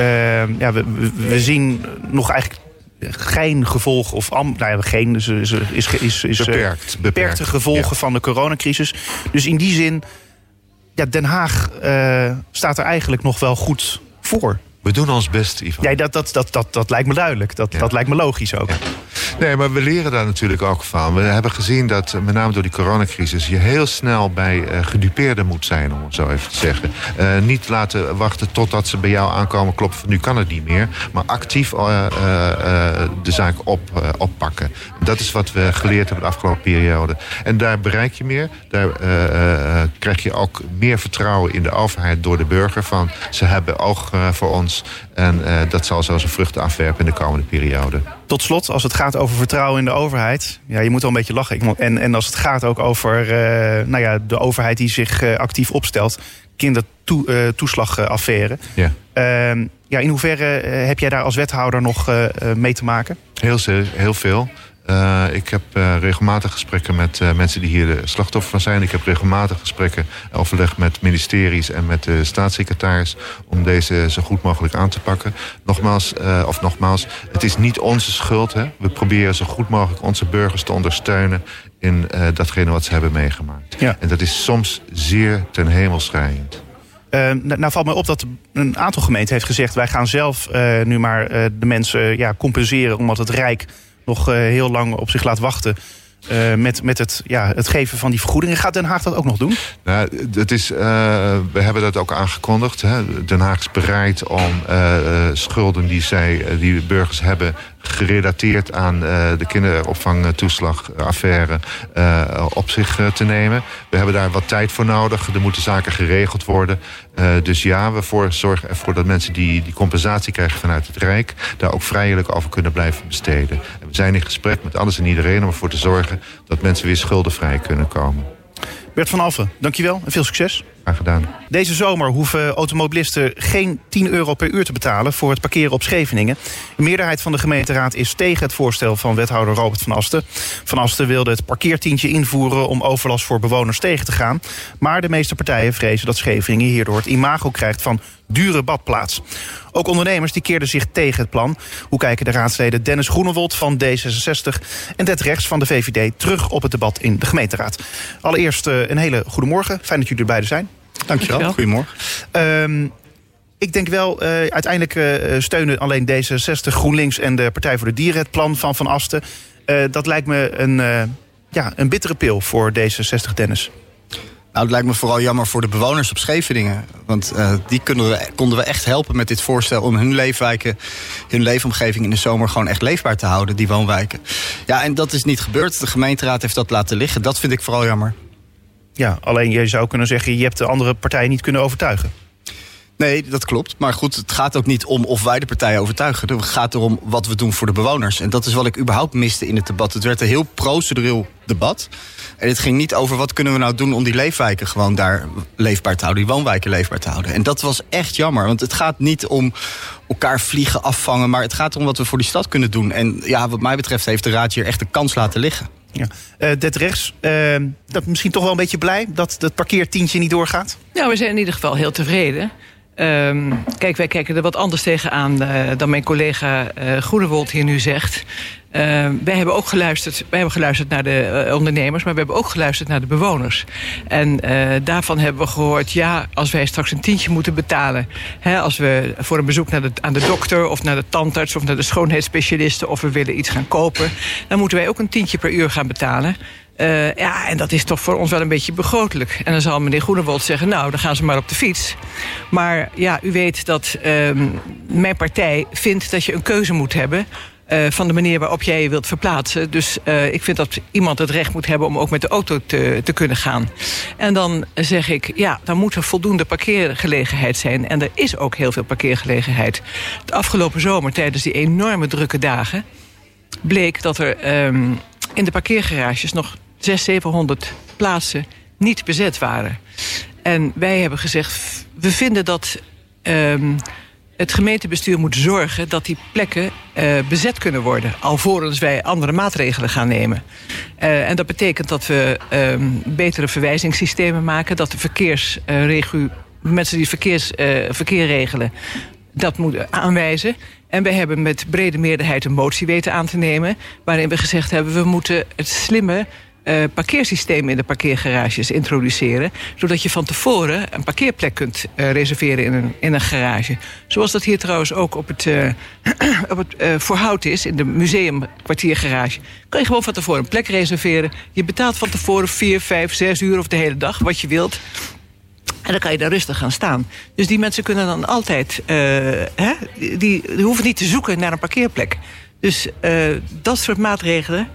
Ja, we, we, zien nog eigenlijk geen gevolgen, of nou ja, geen, is, is, is, is beperkt, beperkte gevolgen van de coronacrisis. Dus in die zin, ja, Den Haag uh, staat er eigenlijk nog wel goed voor. We doen ons best, Ivan. Ja, dat, dat, dat, dat, dat lijkt me duidelijk. Dat, dat lijkt me logisch ook. Nee, maar we leren daar natuurlijk ook van. We hebben gezien dat, met name door die coronacrisis... je heel snel bij uh, gedupeerden moet zijn, om het zo even te zeggen. Uh, niet laten wachten totdat ze bij jou aankomen van... nu kan het niet meer, maar actief de zaak op, oppakken. Dat is wat we geleerd hebben de afgelopen periode. En daar bereik je meer. Daar krijg je ook meer vertrouwen in de overheid door de burger. Van, ze hebben oog voor ons en uh, dat zal zo zijn vruchten afwerpen in de komende periode. Tot slot, als het gaat over vertrouwen in de overheid. Ja, je moet wel een beetje lachen. En, en als het gaat ook over uh, nou ja, de overheid die zich uh, actief opstelt. Kindertoeslagaffaire. Ja. Ehm, ja, in hoeverre heb jij daar als wethouder nog mee te maken? Heel, heel veel. Uh, ik heb uh, regelmatig gesprekken met uh, mensen die hier de slachtoffer van zijn. Ik heb regelmatig gesprekken, overleg met ministeries en met de staatssecretaris... om deze zo goed mogelijk aan te pakken. Nogmaals, of nogmaals, het is niet onze schuld. Hè? We proberen zo goed mogelijk onze burgers te ondersteunen... in datgene wat ze hebben meegemaakt. Ja. En dat is soms zeer ten hemel schrijend. Uh, nou valt mij op dat een aantal gemeenten heeft gezegd... wij gaan zelf uh, nu maar uh, de mensen ja, compenseren omdat het Rijk nog eh, heel lang op zich laat wachten. Uh, met, met het, ja, het geven van die vergoedingen. Gaat Den Haag dat ook nog doen? Nou, het is, uh, we hebben dat ook aangekondigd. Hè. Den Haag is bereid om schulden die, zij, die burgers hebben gerelateerd aan uh, de kinderopvangtoeslagaffaire uh, op zich uh, te nemen. We hebben daar wat tijd voor nodig. Er moeten zaken geregeld worden. dus ja, we voor, zorgen ervoor dat mensen die, die compensatie krijgen vanuit het Rijk... daar ook vrijelijk over kunnen blijven besteden. En we zijn in gesprek met alles en iedereen om ervoor te zorgen... dat mensen weer schuldenvrij kunnen komen. Bert van Alphen, dankjewel en veel succes. Gedaan. Deze zomer hoeven automobilisten geen 10 euro per uur te betalen... voor het parkeren op Scheveningen. De meerderheid van de gemeenteraad is tegen het voorstel van wethouder Robert van Asten. Van Asten wilde het parkeertientje invoeren om overlast voor bewoners tegen te gaan. Maar de meeste partijen vrezen dat Scheveningen hierdoor het imago krijgt van dure badplaats. Ook ondernemers die keerden zich tegen het plan. Hoe kijken de raadsleden Dennis Groenewold van D66 en Ted Rechts van de VVD terug op het debat in de gemeenteraad? Allereerst uh, een hele goede morgen. Fijn dat jullie er beide zijn. Dankjewel. Dankjewel. Goedemorgen. Um, ik denk wel, uh, uiteindelijk uh, steunen alleen D66, GroenLinks en de Partij voor de Dieren het plan van Van Asten. Uh, dat lijkt me een, ja, een bittere pil voor D66, Dennis. Nou, het lijkt me vooral jammer voor de bewoners op Scheveningen. Want uh, die konden we, konden we echt helpen met dit voorstel om hun leefwijken, hun leefomgeving in de zomer gewoon echt leefbaar te houden, die woonwijken. Ja, en dat is niet gebeurd. De gemeenteraad heeft dat laten liggen. Dat vind ik vooral jammer. Ja, alleen je zou kunnen zeggen, je hebt de andere partijen niet kunnen overtuigen. Nee, dat klopt. Maar goed, het gaat ook niet om of wij de partijen overtuigen. Het gaat erom wat we doen voor de bewoners. En dat is wat ik überhaupt miste in het debat. Het werd een heel procedureel debat. En het ging niet over wat kunnen we nou doen om die leefwijken gewoon daar leefbaar te houden, die woonwijken leefbaar te houden. En dat was echt jammer, want het gaat niet om elkaar vliegen, afvangen, maar het gaat erom wat we voor die stad kunnen doen. En ja, wat mij betreft heeft de raad hier echt een kans laten liggen. Ja. Uh, Dit rechts, uh, dat misschien toch wel een beetje blij dat het parkeertientje niet doorgaat? Nou, we zijn in ieder geval heel tevreden. Um, kijk, wij kijken er wat anders tegenaan uh, dan mijn collega uh, Groenewold hier nu zegt. Uh, wij hebben ook geluisterd, wij hebben geluisterd naar de uh, ondernemers, maar we hebben ook geluisterd naar de bewoners. En daarvan hebben we gehoord, ja, als wij straks een tientje moeten betalen, hè, als we voor een bezoek naar de, aan de dokter of naar de tandarts of naar de schoonheidsspecialisten of we willen iets gaan kopen, dan moeten wij ook een tientje per uur gaan betalen. Uh, ja, en dat is toch voor ons wel een beetje begrotelijk. En dan zal meneer Groenewold zeggen, nou, dan gaan ze maar op de fiets. Maar ja, u weet dat uh, mijn partij vindt dat je een keuze moet hebben... Uh, van de manier waarop jij je wilt verplaatsen. Dus uh, ik vind dat iemand het recht moet hebben om ook met de auto te, te kunnen gaan. En dan zeg ik, ja, dan moet er voldoende parkeergelegenheid zijn. En er is ook heel veel parkeergelegenheid. De afgelopen zomer, tijdens die enorme drukke dagen... bleek dat er um, in de parkeergarages nog 600, 700 plaatsen niet bezet waren. En wij hebben gezegd, we vinden dat um, het gemeentebestuur moet zorgen... dat die plekken uh, bezet kunnen worden... alvorens wij andere maatregelen gaan nemen. Uh, en dat betekent dat we um, betere verwijzingssystemen maken... dat de verkeersregu mensen die verkeers, uh, verkeer regelen dat moeten aanwijzen. En wij hebben met brede meerderheid een motie weten aan te nemen... waarin we gezegd hebben, we moeten het slimme uh, parkeersysteem in de parkeergarages introduceren. Zodat je van tevoren een parkeerplek kunt uh, reserveren in een, in een garage. Zoals dat hier trouwens ook op het, uh, [clears throat] op het voorhout is, in de museumkwartiergarage. Kan je gewoon van tevoren een plek reserveren. Je betaalt van tevoren vier, vijf, zes uur of de hele dag, wat je wilt. En dan kan je daar rustig gaan staan. Dus die mensen kunnen dan altijd... Hè, die, die, hoeven niet te zoeken naar een parkeerplek. Dus dat soort maatregelen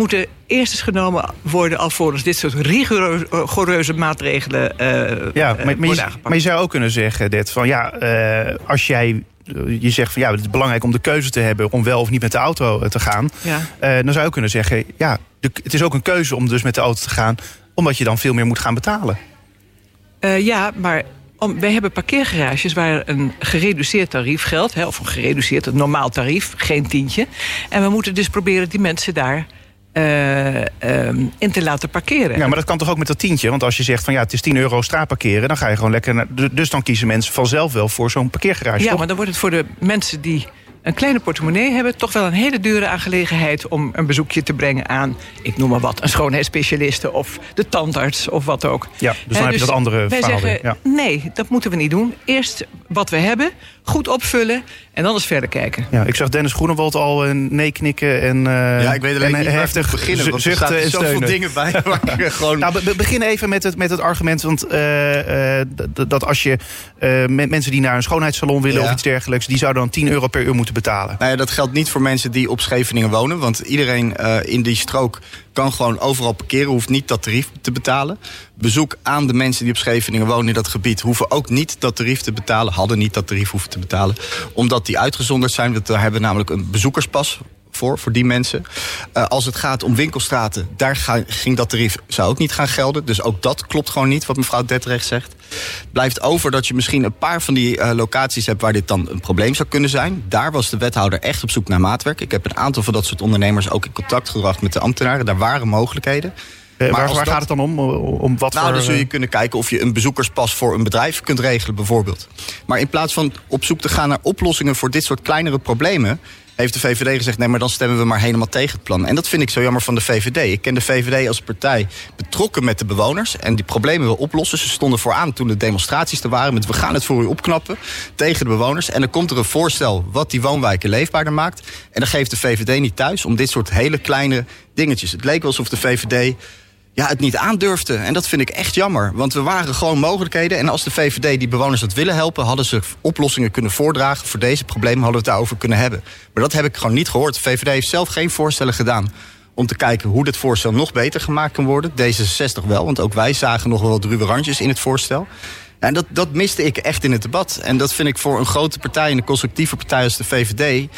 moeten eerst eens genomen worden... alvorens dit soort rigoureuze maatregelen uh, ja, maar, maar, je, maar, je, zou ook kunnen zeggen, dit van ja, als jij je zegt van ja, het is belangrijk om de keuze te hebben om wel of niet met de auto te gaan. Ja. Uh, dan zou je kunnen zeggen, ja, de, het is ook een keuze om dus met de auto te gaan, omdat je dan veel meer moet gaan betalen. Uh, ja, maar om, wij hebben parkeergarages waar een gereduceerd tarief geldt. Hè, of een gereduceerd, een normaal tarief, geen tientje. En we moeten dus proberen die mensen daar uh, um, in te laten parkeren. Ja, maar dat kan toch ook met dat tientje? Want als je zegt van ja, het is 10 euro straatparkeren... dan ga je gewoon lekker... Naar, dus dan kiezen mensen vanzelf wel voor zo'n parkeergarage, Ja, toch? maar dan wordt het voor de mensen die een kleine portemonnee hebben... toch wel een hele dure aangelegenheid om een bezoekje te brengen aan... ik noem maar wat, een schoonheidsspecialiste of de tandarts of wat ook. Ja, dus dan heb je dat andere wij verhaal zeggen. Ja. nee, dat moeten we niet doen. Eerst wat we hebben, goed opvullen en dan eens verder kijken. Ja, ik zag Dennis Groenewold al nee knikken en uh, Ja, ik weet alleen en, niet heftig beginnen, want er staan en zoveel steunen. dingen bij. waar ik gewoon... Nou, be begin even met het, met het argument want, uh, dat als je met mensen die naar een schoonheidssalon willen Ja. of iets dergelijks... die zouden dan 10 euro per uur moeten betalen. Nou ja, dat geldt niet voor mensen die op Scheveningen wonen. Want iedereen uh, in die strook kan gewoon overal parkeren. Hoeft niet dat tarief te betalen. Bezoek aan de mensen die op Scheveningen wonen in dat gebied... hoeven ook niet dat tarief te betalen. Hadden niet dat tarief hoeven te betalen. Omdat die uitgezonderd zijn. Daar hebben we namelijk een bezoekerspas voor, voor die mensen. Uh, als het gaat om winkelstraten, daar ga, ging dat tarief zou ook niet gaan gelden. Dus ook dat klopt gewoon niet, wat mevrouw Detrecht zegt. Blijft over dat je misschien een paar van die uh, locaties hebt... waar dit dan een probleem zou kunnen zijn. Daar was de wethouder echt op zoek naar maatwerk. Ik heb een aantal van dat soort ondernemers ook in contact gebracht met de ambtenaren. Daar waren mogelijkheden. Uh, waar, waar dat... gaat het dan om? om wat nou, voor, dan zul je kunnen kijken of je een bezoekerspas voor een bedrijf kunt regelen, bijvoorbeeld. Maar in plaats van op zoek te gaan naar oplossingen voor dit soort kleinere problemen heeft de VVD gezegd... nee, maar dan stemmen we maar helemaal tegen het plan. En dat vind ik zo jammer van de VVD. Ik ken de VVD als partij betrokken met de bewoners... en die problemen wil oplossen. Ze stonden vooraan toen de demonstraties er waren... met we gaan het voor u opknappen tegen de bewoners. En dan komt er een voorstel wat die woonwijken leefbaarder maakt. En dan geeft de VVD niet thuis om dit soort hele kleine dingetjes. Het leek wel alsof de VVD ja, het niet aandurfde. En dat vind ik echt jammer. Want er waren gewoon mogelijkheden. En als de VVD die bewoners dat willen helpen... hadden ze oplossingen kunnen voordragen. Voor deze problemen hadden we het daarover kunnen hebben. Maar dat heb ik gewoon niet gehoord. De VVD heeft zelf geen voorstellen gedaan... om te kijken hoe dit voorstel nog beter gemaakt kan worden. D66 wel, want ook wij zagen nog wel wat ruwe randjes in het voorstel. En dat, dat miste ik echt in het debat. En dat vind ik voor een grote partij... en een constructieve partij als de VVD... een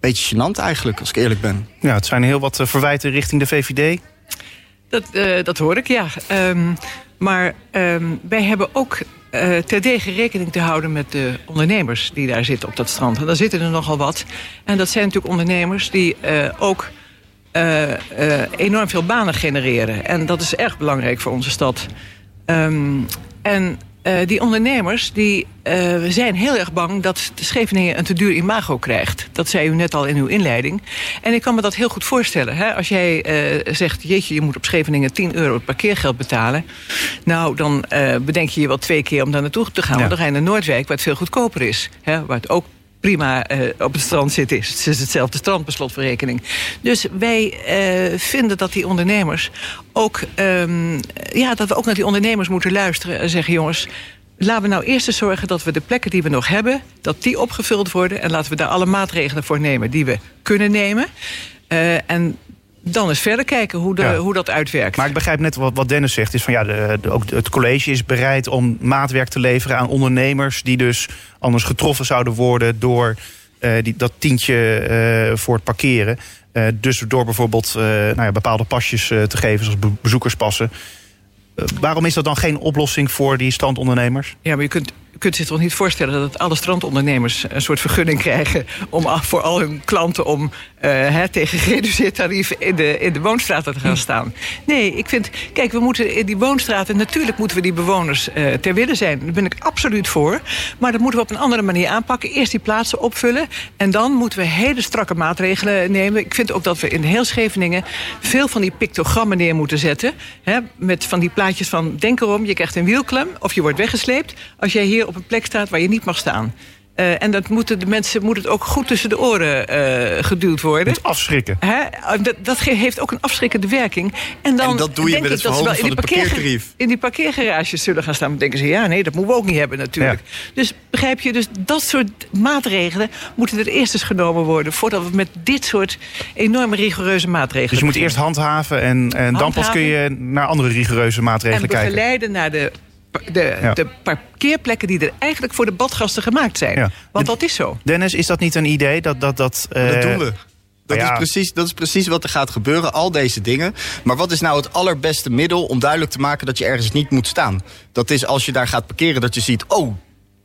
beetje gênant eigenlijk, als ik eerlijk ben. Ja, het zijn heel wat uh, verwijten richting de VVD... Dat, uh, dat hoor ik, ja. Um, maar um, wij hebben ook uh, terdege rekening te houden met de ondernemers die daar zitten op dat strand. En daar zitten er nogal wat. En dat zijn natuurlijk ondernemers die uh, ook enorm veel banen genereren. En dat is erg belangrijk voor onze stad. Um, en uh, die ondernemers die, uh, zijn heel erg bang dat Scheveningen een te duur imago krijgt. Dat zei u net al in uw inleiding. En ik kan me dat heel goed voorstellen. Hè? Als jij uh, zegt, jeetje, je moet op Scheveningen 10 euro parkeergeld betalen. Nou, dan bedenk je je wel twee keer om daar naartoe te gaan. Ja. Want dan ga je naar Noordwijk, waar het veel goedkoper is. Hè? Waar het ook prima eh, op het strand zitten. Het is hetzelfde strand, per. Dus wij eh, vinden dat die ondernemers ook... ehm, ja, dat we ook naar die ondernemers moeten luisteren en zeggen... jongens, laten we nou eerst eens zorgen dat we de plekken die we nog hebben... dat die opgevuld worden en laten we daar alle maatregelen voor nemen... die we kunnen nemen. Eh, en dan eens verder kijken hoe, de, Ja. hoe dat uitwerkt. Maar ik begrijp net wat, wat Dennis zegt. Is van, ja, de, de- ook het college is bereid om maatwerk te leveren aan ondernemers... die dus anders getroffen zouden worden door eh, die, dat tientje eh, voor het parkeren. Eh, dus door bijvoorbeeld nou ja, bepaalde pasjes te geven, zoals be- bezoekerspassen. Waarom is dat dan geen oplossing voor die standondernemers? Ja, maar je kunt, je kunt zich toch niet voorstellen dat alle strandondernemers een soort vergunning krijgen om voor al hun klanten om hè, tegen gereduceerd tarief in de, in de woonstraten te gaan staan. Nee, ik vind, kijk, we moeten in die woonstraten, natuurlijk moeten we die bewoners eh, ter wille zijn. Daar ben ik absoluut voor. Maar dat moeten we op een andere manier aanpakken. Eerst die plaatsen opvullen en dan moeten we hele strakke maatregelen nemen. Ik vind ook dat we in heel Scheveningen veel van die pictogrammen neer moeten zetten. Hè, met van die plaatjes van, denk erom, je krijgt een wielklem of je wordt weggesleept als jij hier op een plek staat waar je niet mag staan. Eh, en dat moeten de mensen moet het ook goed tussen de oren eh, geduwd worden. Moet afschrikken. Hè? Dat, dat ge- heeft ook een afschrikkende werking. En, dan En dat doe je denk met ik het dat verhogen in van het parkeerga- parkeertarief. In die parkeergarages zullen gaan staan. Dan denken ze, ja, nee, dat moeten we ook niet hebben natuurlijk. Dus begrijp je, dus dat soort maatregelen moeten er eerst eens genomen worden... voordat we met dit soort enorme rigoureuze maatregelen Dus je moet beginnen. eerst handhaven en, en dan pas kun je naar andere rigoureuze en maatregelen kijken. begeleiden naar de, de, Ja. de parkeerplekken die er eigenlijk voor de badgasten gemaakt zijn. Ja. Want dat is zo. Dennis, is dat niet een idee? Dat, dat, dat, Dat eh, doen we. Dat, ja. is precies, dat is precies wat er gaat gebeuren, al deze dingen. Maar wat is nou het allerbeste middel om duidelijk te maken dat je ergens niet moet staan? Dat is als je daar gaat parkeren, dat je ziet, oh,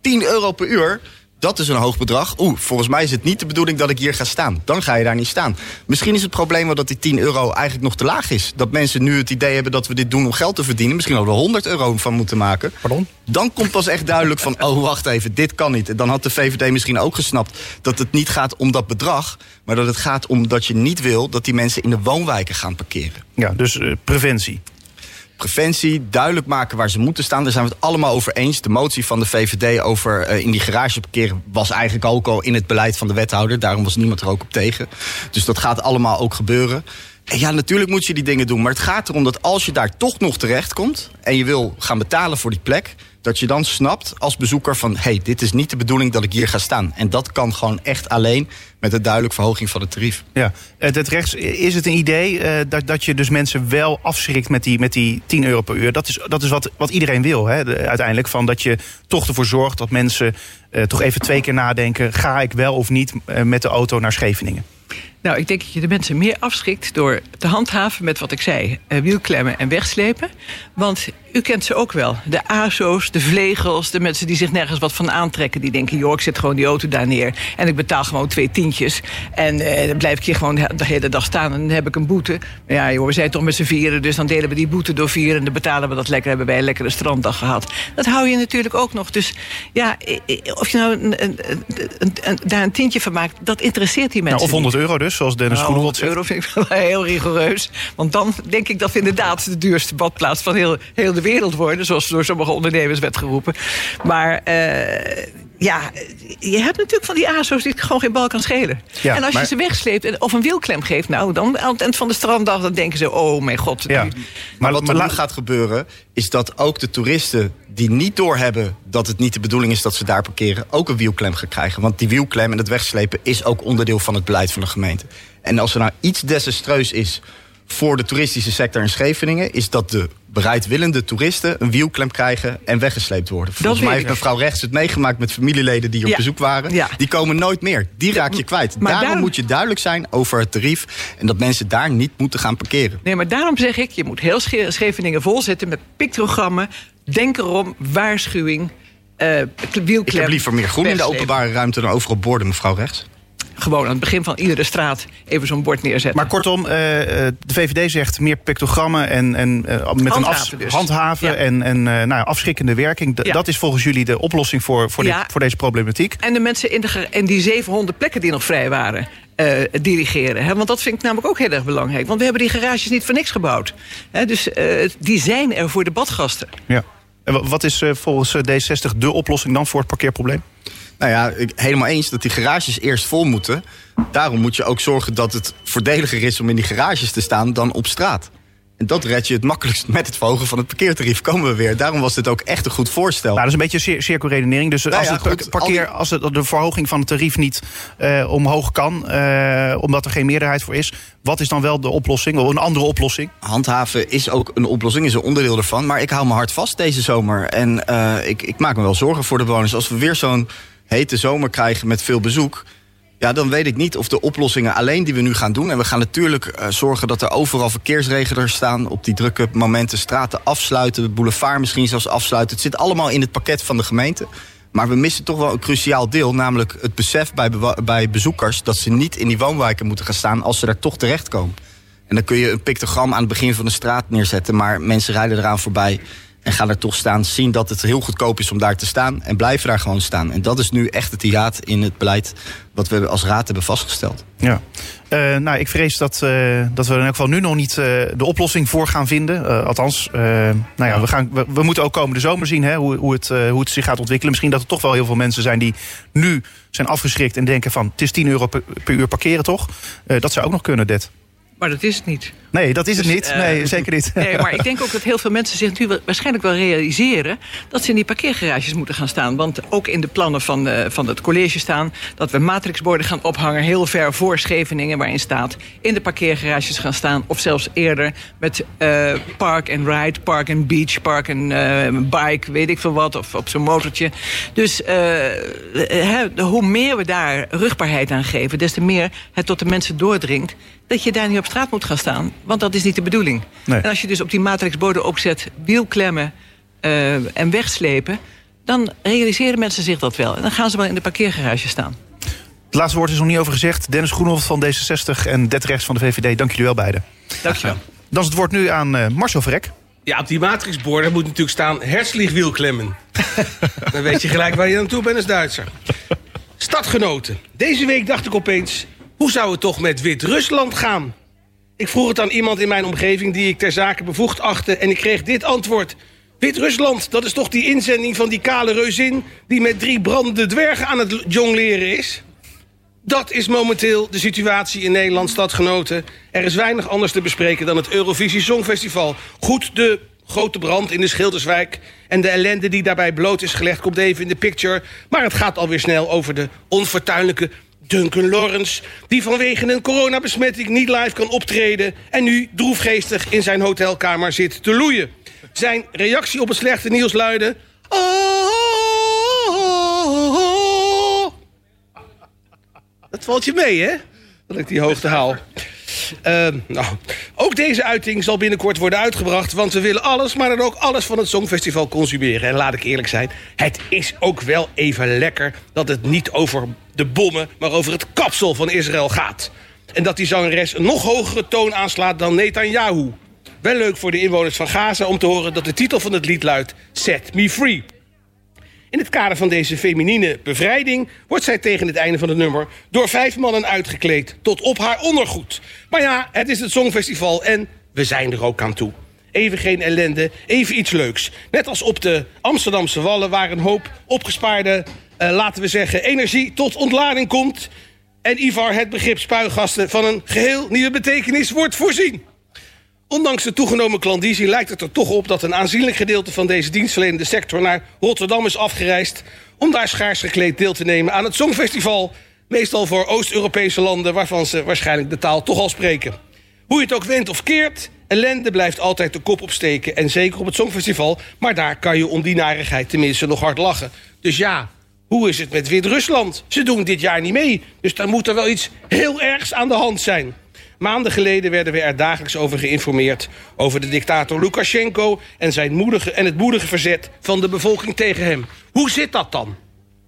10 euro per uur. Dat is een hoog bedrag. Oeh, volgens mij is het niet de bedoeling dat ik hier ga staan. Dan ga je daar niet staan. Misschien is het probleem wel dat die 10 euro eigenlijk nog te laag is. Dat mensen nu het idee hebben dat we dit doen om geld te verdienen. Misschien hadden we er 100 euro van moeten maken. Pardon? Dan komt pas echt duidelijk van, oh wacht even, dit kan niet. En dan had de VVD misschien ook gesnapt dat het niet gaat om dat bedrag... maar dat het gaat om dat je niet wil dat die mensen in de woonwijken gaan parkeren. Ja, dus eh, preventie. Preventie, duidelijk maken waar ze moeten staan. Daar zijn we het allemaal over eens. De motie van de VVD over eh, in die garage parkeren... was eigenlijk ook al in het beleid van de wethouder. Daarom was niemand er ook op tegen. Dus dat gaat allemaal ook gebeuren. En ja, natuurlijk moet je die dingen doen. Maar het gaat erom dat als je daar toch nog terecht komt... en je wil gaan betalen voor die plek... dat je dan snapt als bezoeker van... hey, dit is niet de bedoeling dat ik hier ga staan. En dat kan gewoon echt alleen met een duidelijke verhoging van het tarief. Ja. Het, rechts, is het een idee eh, dat, dat je dus mensen wel afschrikt met die, met die 10 euro per uur? Dat is, dat is wat, wat iedereen wil, hè, de- uiteindelijk. Van dat je toch ervoor zorgt dat mensen eh, toch even twee keer nadenken... ga ik wel of niet eh, met de auto naar Scheveningen? Nou, ik denk dat je de mensen meer afschrikt door te handhaven met wat ik zei: eh, wielklemmen en wegslepen. Want u kent ze ook wel. De ASO's, de vlegels, de mensen die zich nergens wat van aantrekken. Die denken: joh, ik zet gewoon die auto daar neer en ik betaal gewoon twee tientjes. En eh, dan blijf ik hier gewoon de hele dag staan en dan heb ik een boete. Maar ja, joh, we zijn toch met z'n vieren, dus dan delen we die boete door vier en dan betalen we dat lekker. Hebben wij een lekkere stranddag gehad. Dat hou je natuurlijk ook nog. Dus ja, of je nou een, een, een, daar een tientje van maakt, dat interesseert die mensen. Nou, of niet. 100 euro dus, zoals Dennis Nou, Groenewold 100 zegt. euro vind ik [laughs] wel heel rigoureus. Want dan denk ik dat we inderdaad de duurste badplaats van heel, heel de wereld worden. Zoals door sommige ondernemers werd geroepen. Maar eh, ja, je hebt natuurlijk van die ASO's die het gewoon geen bal kan schelen. Ja, en als maar- je ze wegsleept en- of een wielklem geeft... nou, dan aan het eind van de stranddag dan denken ze... oh mijn god, Ja. die- Maar wat er nu gaat gebeuren, is dat ook de toeristen die niet doorhebben dat het niet de bedoeling is dat ze daar parkeren, ook een wielklem gaan krijgen. Want die wielklem en het wegslepen is ook onderdeel van het beleid van de gemeente. En als er nou iets desastreus is voor de toeristische sector in Scheveningen, is dat de bereidwillende toeristen een wielklem krijgen en weggesleept worden. Volgens mij heeft mevrouw Rechts het meegemaakt met familieleden die op Ja. bezoek waren. Ja. Die komen nooit meer. Die raak je kwijt. maar daarom daarom- moet je duidelijk zijn over het tarief en dat mensen daar niet moeten gaan parkeren. Nee, maar daarom zeg ik, je moet heel Sche- Scheveningen volzetten met pictogrammen. Denk erom, waarschuwing, eh wielklem. Ik heb liever meer groen in de openbare ruimte dan overal borden, mevrouw Rechts. Gewoon aan het begin van iedere straat even zo'n bord neerzetten. Maar kortom, eh, eh, de VVD zegt meer pictogrammen en, en eh, met een Handhaven dus. handhaven Ja. en, en nou, afschrikkende werking. Ja. Dat is volgens jullie de oplossing voor, voor, dit- voor deze problematiek. En de mensen in, de, in die 700 plekken die nog vrij waren, dirigeren. Hè? Want dat vind ik namelijk ook heel erg belangrijk. Want we hebben die garages niet voor niks gebouwd. Hè? Dus die zijn er voor de badgasten. Ja. En wa- wat is volgens eh, D60 de oplossing dan voor het parkeerprobleem? Nou ja, ik, helemaal eens dat die garages eerst vol moeten. Daarom moet je ook zorgen dat het voordeliger is om in die garages te staan dan op straat. En dat red je het makkelijkst met het verhogen van het parkeertarief. Komen we weer. Daarom was dit ook echt een goed voorstel. Nou, dat is een beetje cir cirkelredenering. Dus Nou als, ja, het goed, parkeer, al als het, de verhoging van het tarief niet eh, omhoog kan, eh, omdat er geen meerderheid voor is, wat is dan wel de oplossing? Of een andere oplossing? Handhaven is ook een oplossing, is een onderdeel ervan. Maar ik hou me hard vast deze zomer. En eh, ik, ik maak me wel zorgen voor de bewoners. Als we weer zo'n hete zomer krijgen met veel bezoek... Ja, dan weet ik niet of de oplossingen alleen die we nu gaan doen... en we gaan natuurlijk eh, zorgen dat er overal verkeersregelers staan... op die drukke momenten straten afsluiten, boulevard misschien zelfs afsluiten. Het zit allemaal in het pakket van de gemeente. Maar we missen toch wel een cruciaal deel... namelijk het besef bij, bij bezoekers... dat ze niet in die woonwijken moeten gaan staan als ze daar toch terechtkomen. En dan kun je een pictogram aan het begin van de straat neerzetten... maar mensen rijden eraan voorbij en gaan er toch staan... zien dat het heel goedkoop is om daar te staan... en blijven daar gewoon staan. En dat is nu echt het hiaat in het beleid... wat we als raad hebben vastgesteld. Ja. Eh, nou, ik vrees dat, eh, dat we in elk geval nu nog niet eh, de oplossing voor gaan vinden. Eh, althans, eh, nou ja, we, gaan, we, we moeten ook komende zomer zien hè, hoe, hoe, het, hoe het zich gaat ontwikkelen. Misschien dat er toch wel heel veel mensen zijn die nu zijn afgeschrikt en denken van het is 10 euro per, per uur parkeren toch? Eh, dat zou ook nog kunnen, Dit. Maar dat is het niet. Nee, dat is het Dus, niet. eh, Nee, zeker niet. Nee, maar ik denk ook dat heel veel mensen zich nu waarschijnlijk wel realiseren... dat ze in die parkeergarages moeten gaan staan. Want ook in de plannen van, eh, van het college staan... dat we matrixborden gaan ophangen heel ver voor Scheveningen... waarin staat in de parkeergarages gaan staan... of zelfs eerder met eh, park and ride, park and beach, park and bike... weet ik veel wat, of op zo'n motortje. Dus hoe meer we daar rugbaarheid aan geven... des te meer het tot de mensen doordringt... dat je daar niet op straat moet gaan staan. Want dat is niet de bedoeling. Nee. En als je dus op die matrixborden ook zet wielklemmen eh, en wegslepen... dan realiseren mensen zich dat wel. En dan gaan ze wel in de parkeergarage staan. Het laatste woord is nog niet over gezegd. Dennis Groenhoff van D66 en Det Rechts van de VVD. Dank jullie wel beiden. Dankjewel. Dan is het woord nu aan eh, Marcel Verrek. Ja, op die matrixborden moet natuurlijk staan hersliegwielklemmen. [laughs] Dan weet je gelijk waar je aan toe bent als Duitser. Stadgenoten. Deze week dacht ik opeens... hoe zou het toch met Wit-Rusland gaan? Ik vroeg het aan iemand in mijn omgeving die ik ter zake bevoegd achtte... en ik kreeg dit antwoord. Wit-Rusland, dat is toch die inzending van die kale reuzin... die met drie brandende dwergen aan het jongleren is? Dat is momenteel de situatie in Nederland, stadgenoten. Er is weinig anders te bespreken dan het Eurovisie Songfestival. Goed, de grote brand in de Schilderswijk... en de ellende die daarbij bloot is gelegd komt even in de picture. Maar het gaat alweer snel over de onfortuinlijke Duncan Lawrence... die vanwege een coronabesmetting niet live kan optreden... en nu droefgeestig in zijn hotelkamer zit te loeien. Zijn reactie op het slechte nieuws luidde... "Oh." Dat valt je mee, hè? Dat ik die hoogte haal. Ehm, nou, ook deze uiting zal binnenkort worden uitgebracht... want we willen alles, maar dan ook alles van het Songfestival consumeren. En laat ik eerlijk zijn, het is ook wel even lekker... dat het niet over de bommen, maar over het kapsel van Israël gaat. En dat die zangeres een nog hogere toon aanslaat dan Netanyahu. Wel leuk voor de inwoners van Gaza om te horen dat de titel van het lied luidt... Set Me Free. In het kader van deze feminine bevrijding wordt zij tegen het einde van het nummer door vijf mannen uitgekleed tot op haar ondergoed. Maar ja, het is het Songfestival en we zijn er ook aan toe. Even geen ellende, even iets leuks. Net als op de Amsterdamse Wallen waar een hoop opgespaarde, laten we zeggen, energie tot ontlading komt. En Ivar het begrip spuigasten van een geheel nieuwe betekenis wordt voorzien. Ondanks de toegenomen klandizie lijkt het er toch op dat een aanzienlijk gedeelte van deze dienstverlenende sector naar Rotterdam is afgereisd om daar schaars gekleed deel te nemen aan het Songfestival. Meestal voor Oost-Europese landen waarvan ze waarschijnlijk de taal toch al spreken. Hoe je het ook wendt of keert, ellende blijft altijd de kop opsteken. En zeker op het Songfestival, maar daar kan je om die narigheid tenminste nog hard lachen. Dus ja, hoe is het met Wit-Rusland? Ze doen dit jaar niet mee, dus dan moet er wel iets heel ergs aan de hand zijn. Maanden geleden werden we er dagelijks over geïnformeerd... over de dictator Lukashenko en, zijn moedige, en het moedige verzet van de bevolking tegen hem. Hoe zit dat dan?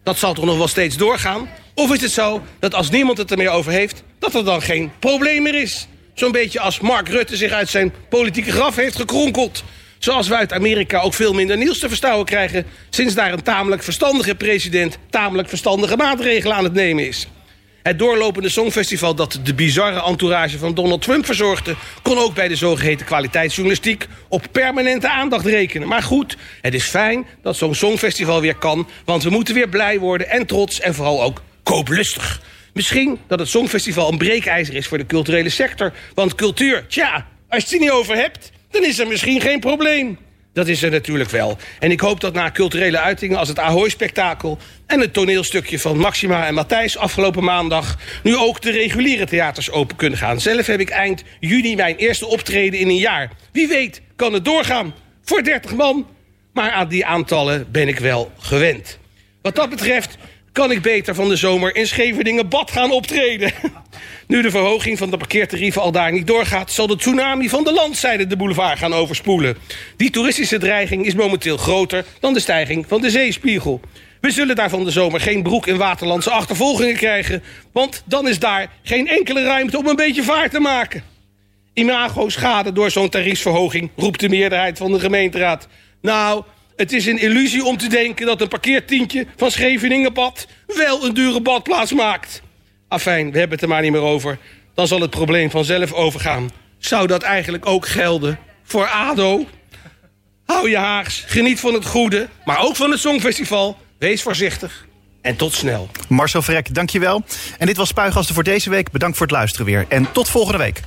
Dat zal toch nog wel steeds doorgaan? Of is het zo dat als niemand het er meer over heeft... dat er dan geen probleem meer is? Zo'n beetje als Mark Rutte zich uit zijn politieke graf heeft gekronkeld. Zoals we uit Amerika ook veel minder nieuws te verstouwen krijgen... sinds daar een tamelijk verstandige president... tamelijk verstandige maatregelen aan het nemen is. Het doorlopende songfestival dat de bizarre entourage van Donald Trump verzorgde... kon ook bij de zogeheten kwaliteitsjournalistiek op permanente aandacht rekenen. Maar goed, het is fijn dat zo'n songfestival weer kan... want we moeten weer blij worden en trots en vooral ook kooplustig. Misschien dat het Songfestival een breekijzer is voor de culturele sector. Want cultuur, tja, als je het er niet over hebt, dan is er misschien geen probleem. Dat is er natuurlijk wel. En ik hoop dat na culturele uitingen als het Ahoy-spektakel... en het toneelstukje van Maxima en Matthijs afgelopen maandag... nu ook de reguliere theaters open kunnen gaan. Zelf heb ik eind juni mijn eerste optreden in een jaar. Wie weet kan het doorgaan. Voor 30 man. Maar aan die aantallen ben ik wel gewend. Wat dat betreft kan ik beter van de zomer in Scheveningen Bad gaan optreden. [laughs] Nu de verhoging van de parkeertarieven al daar niet doorgaat... zal de tsunami van de landzijde de boulevard gaan overspoelen. Die toeristische dreiging is momenteel groter dan de stijging van de zeespiegel. We zullen daar van de zomer geen broek in waterlandse achtervolgingen krijgen... want dan is daar geen enkele ruimte om een beetje vaart te maken. Imago-schade door zo'n tariefsverhoging, roept de meerderheid van de gemeenteraad. Nou, het is een illusie om te denken dat een parkeertientje van Scheveningenpad... wel een dure badplaats maakt. Afijn, we hebben het er maar niet meer over. Dan zal het probleem vanzelf overgaan. Zou dat eigenlijk ook gelden voor ADO? Hou je haags, geniet van het goede, maar ook van het Songfestival. Wees voorzichtig en tot snel. Marcel Vrek, dankjewel. En dit was Spuigasten voor deze week. Bedankt voor het luisteren weer. En tot volgende week.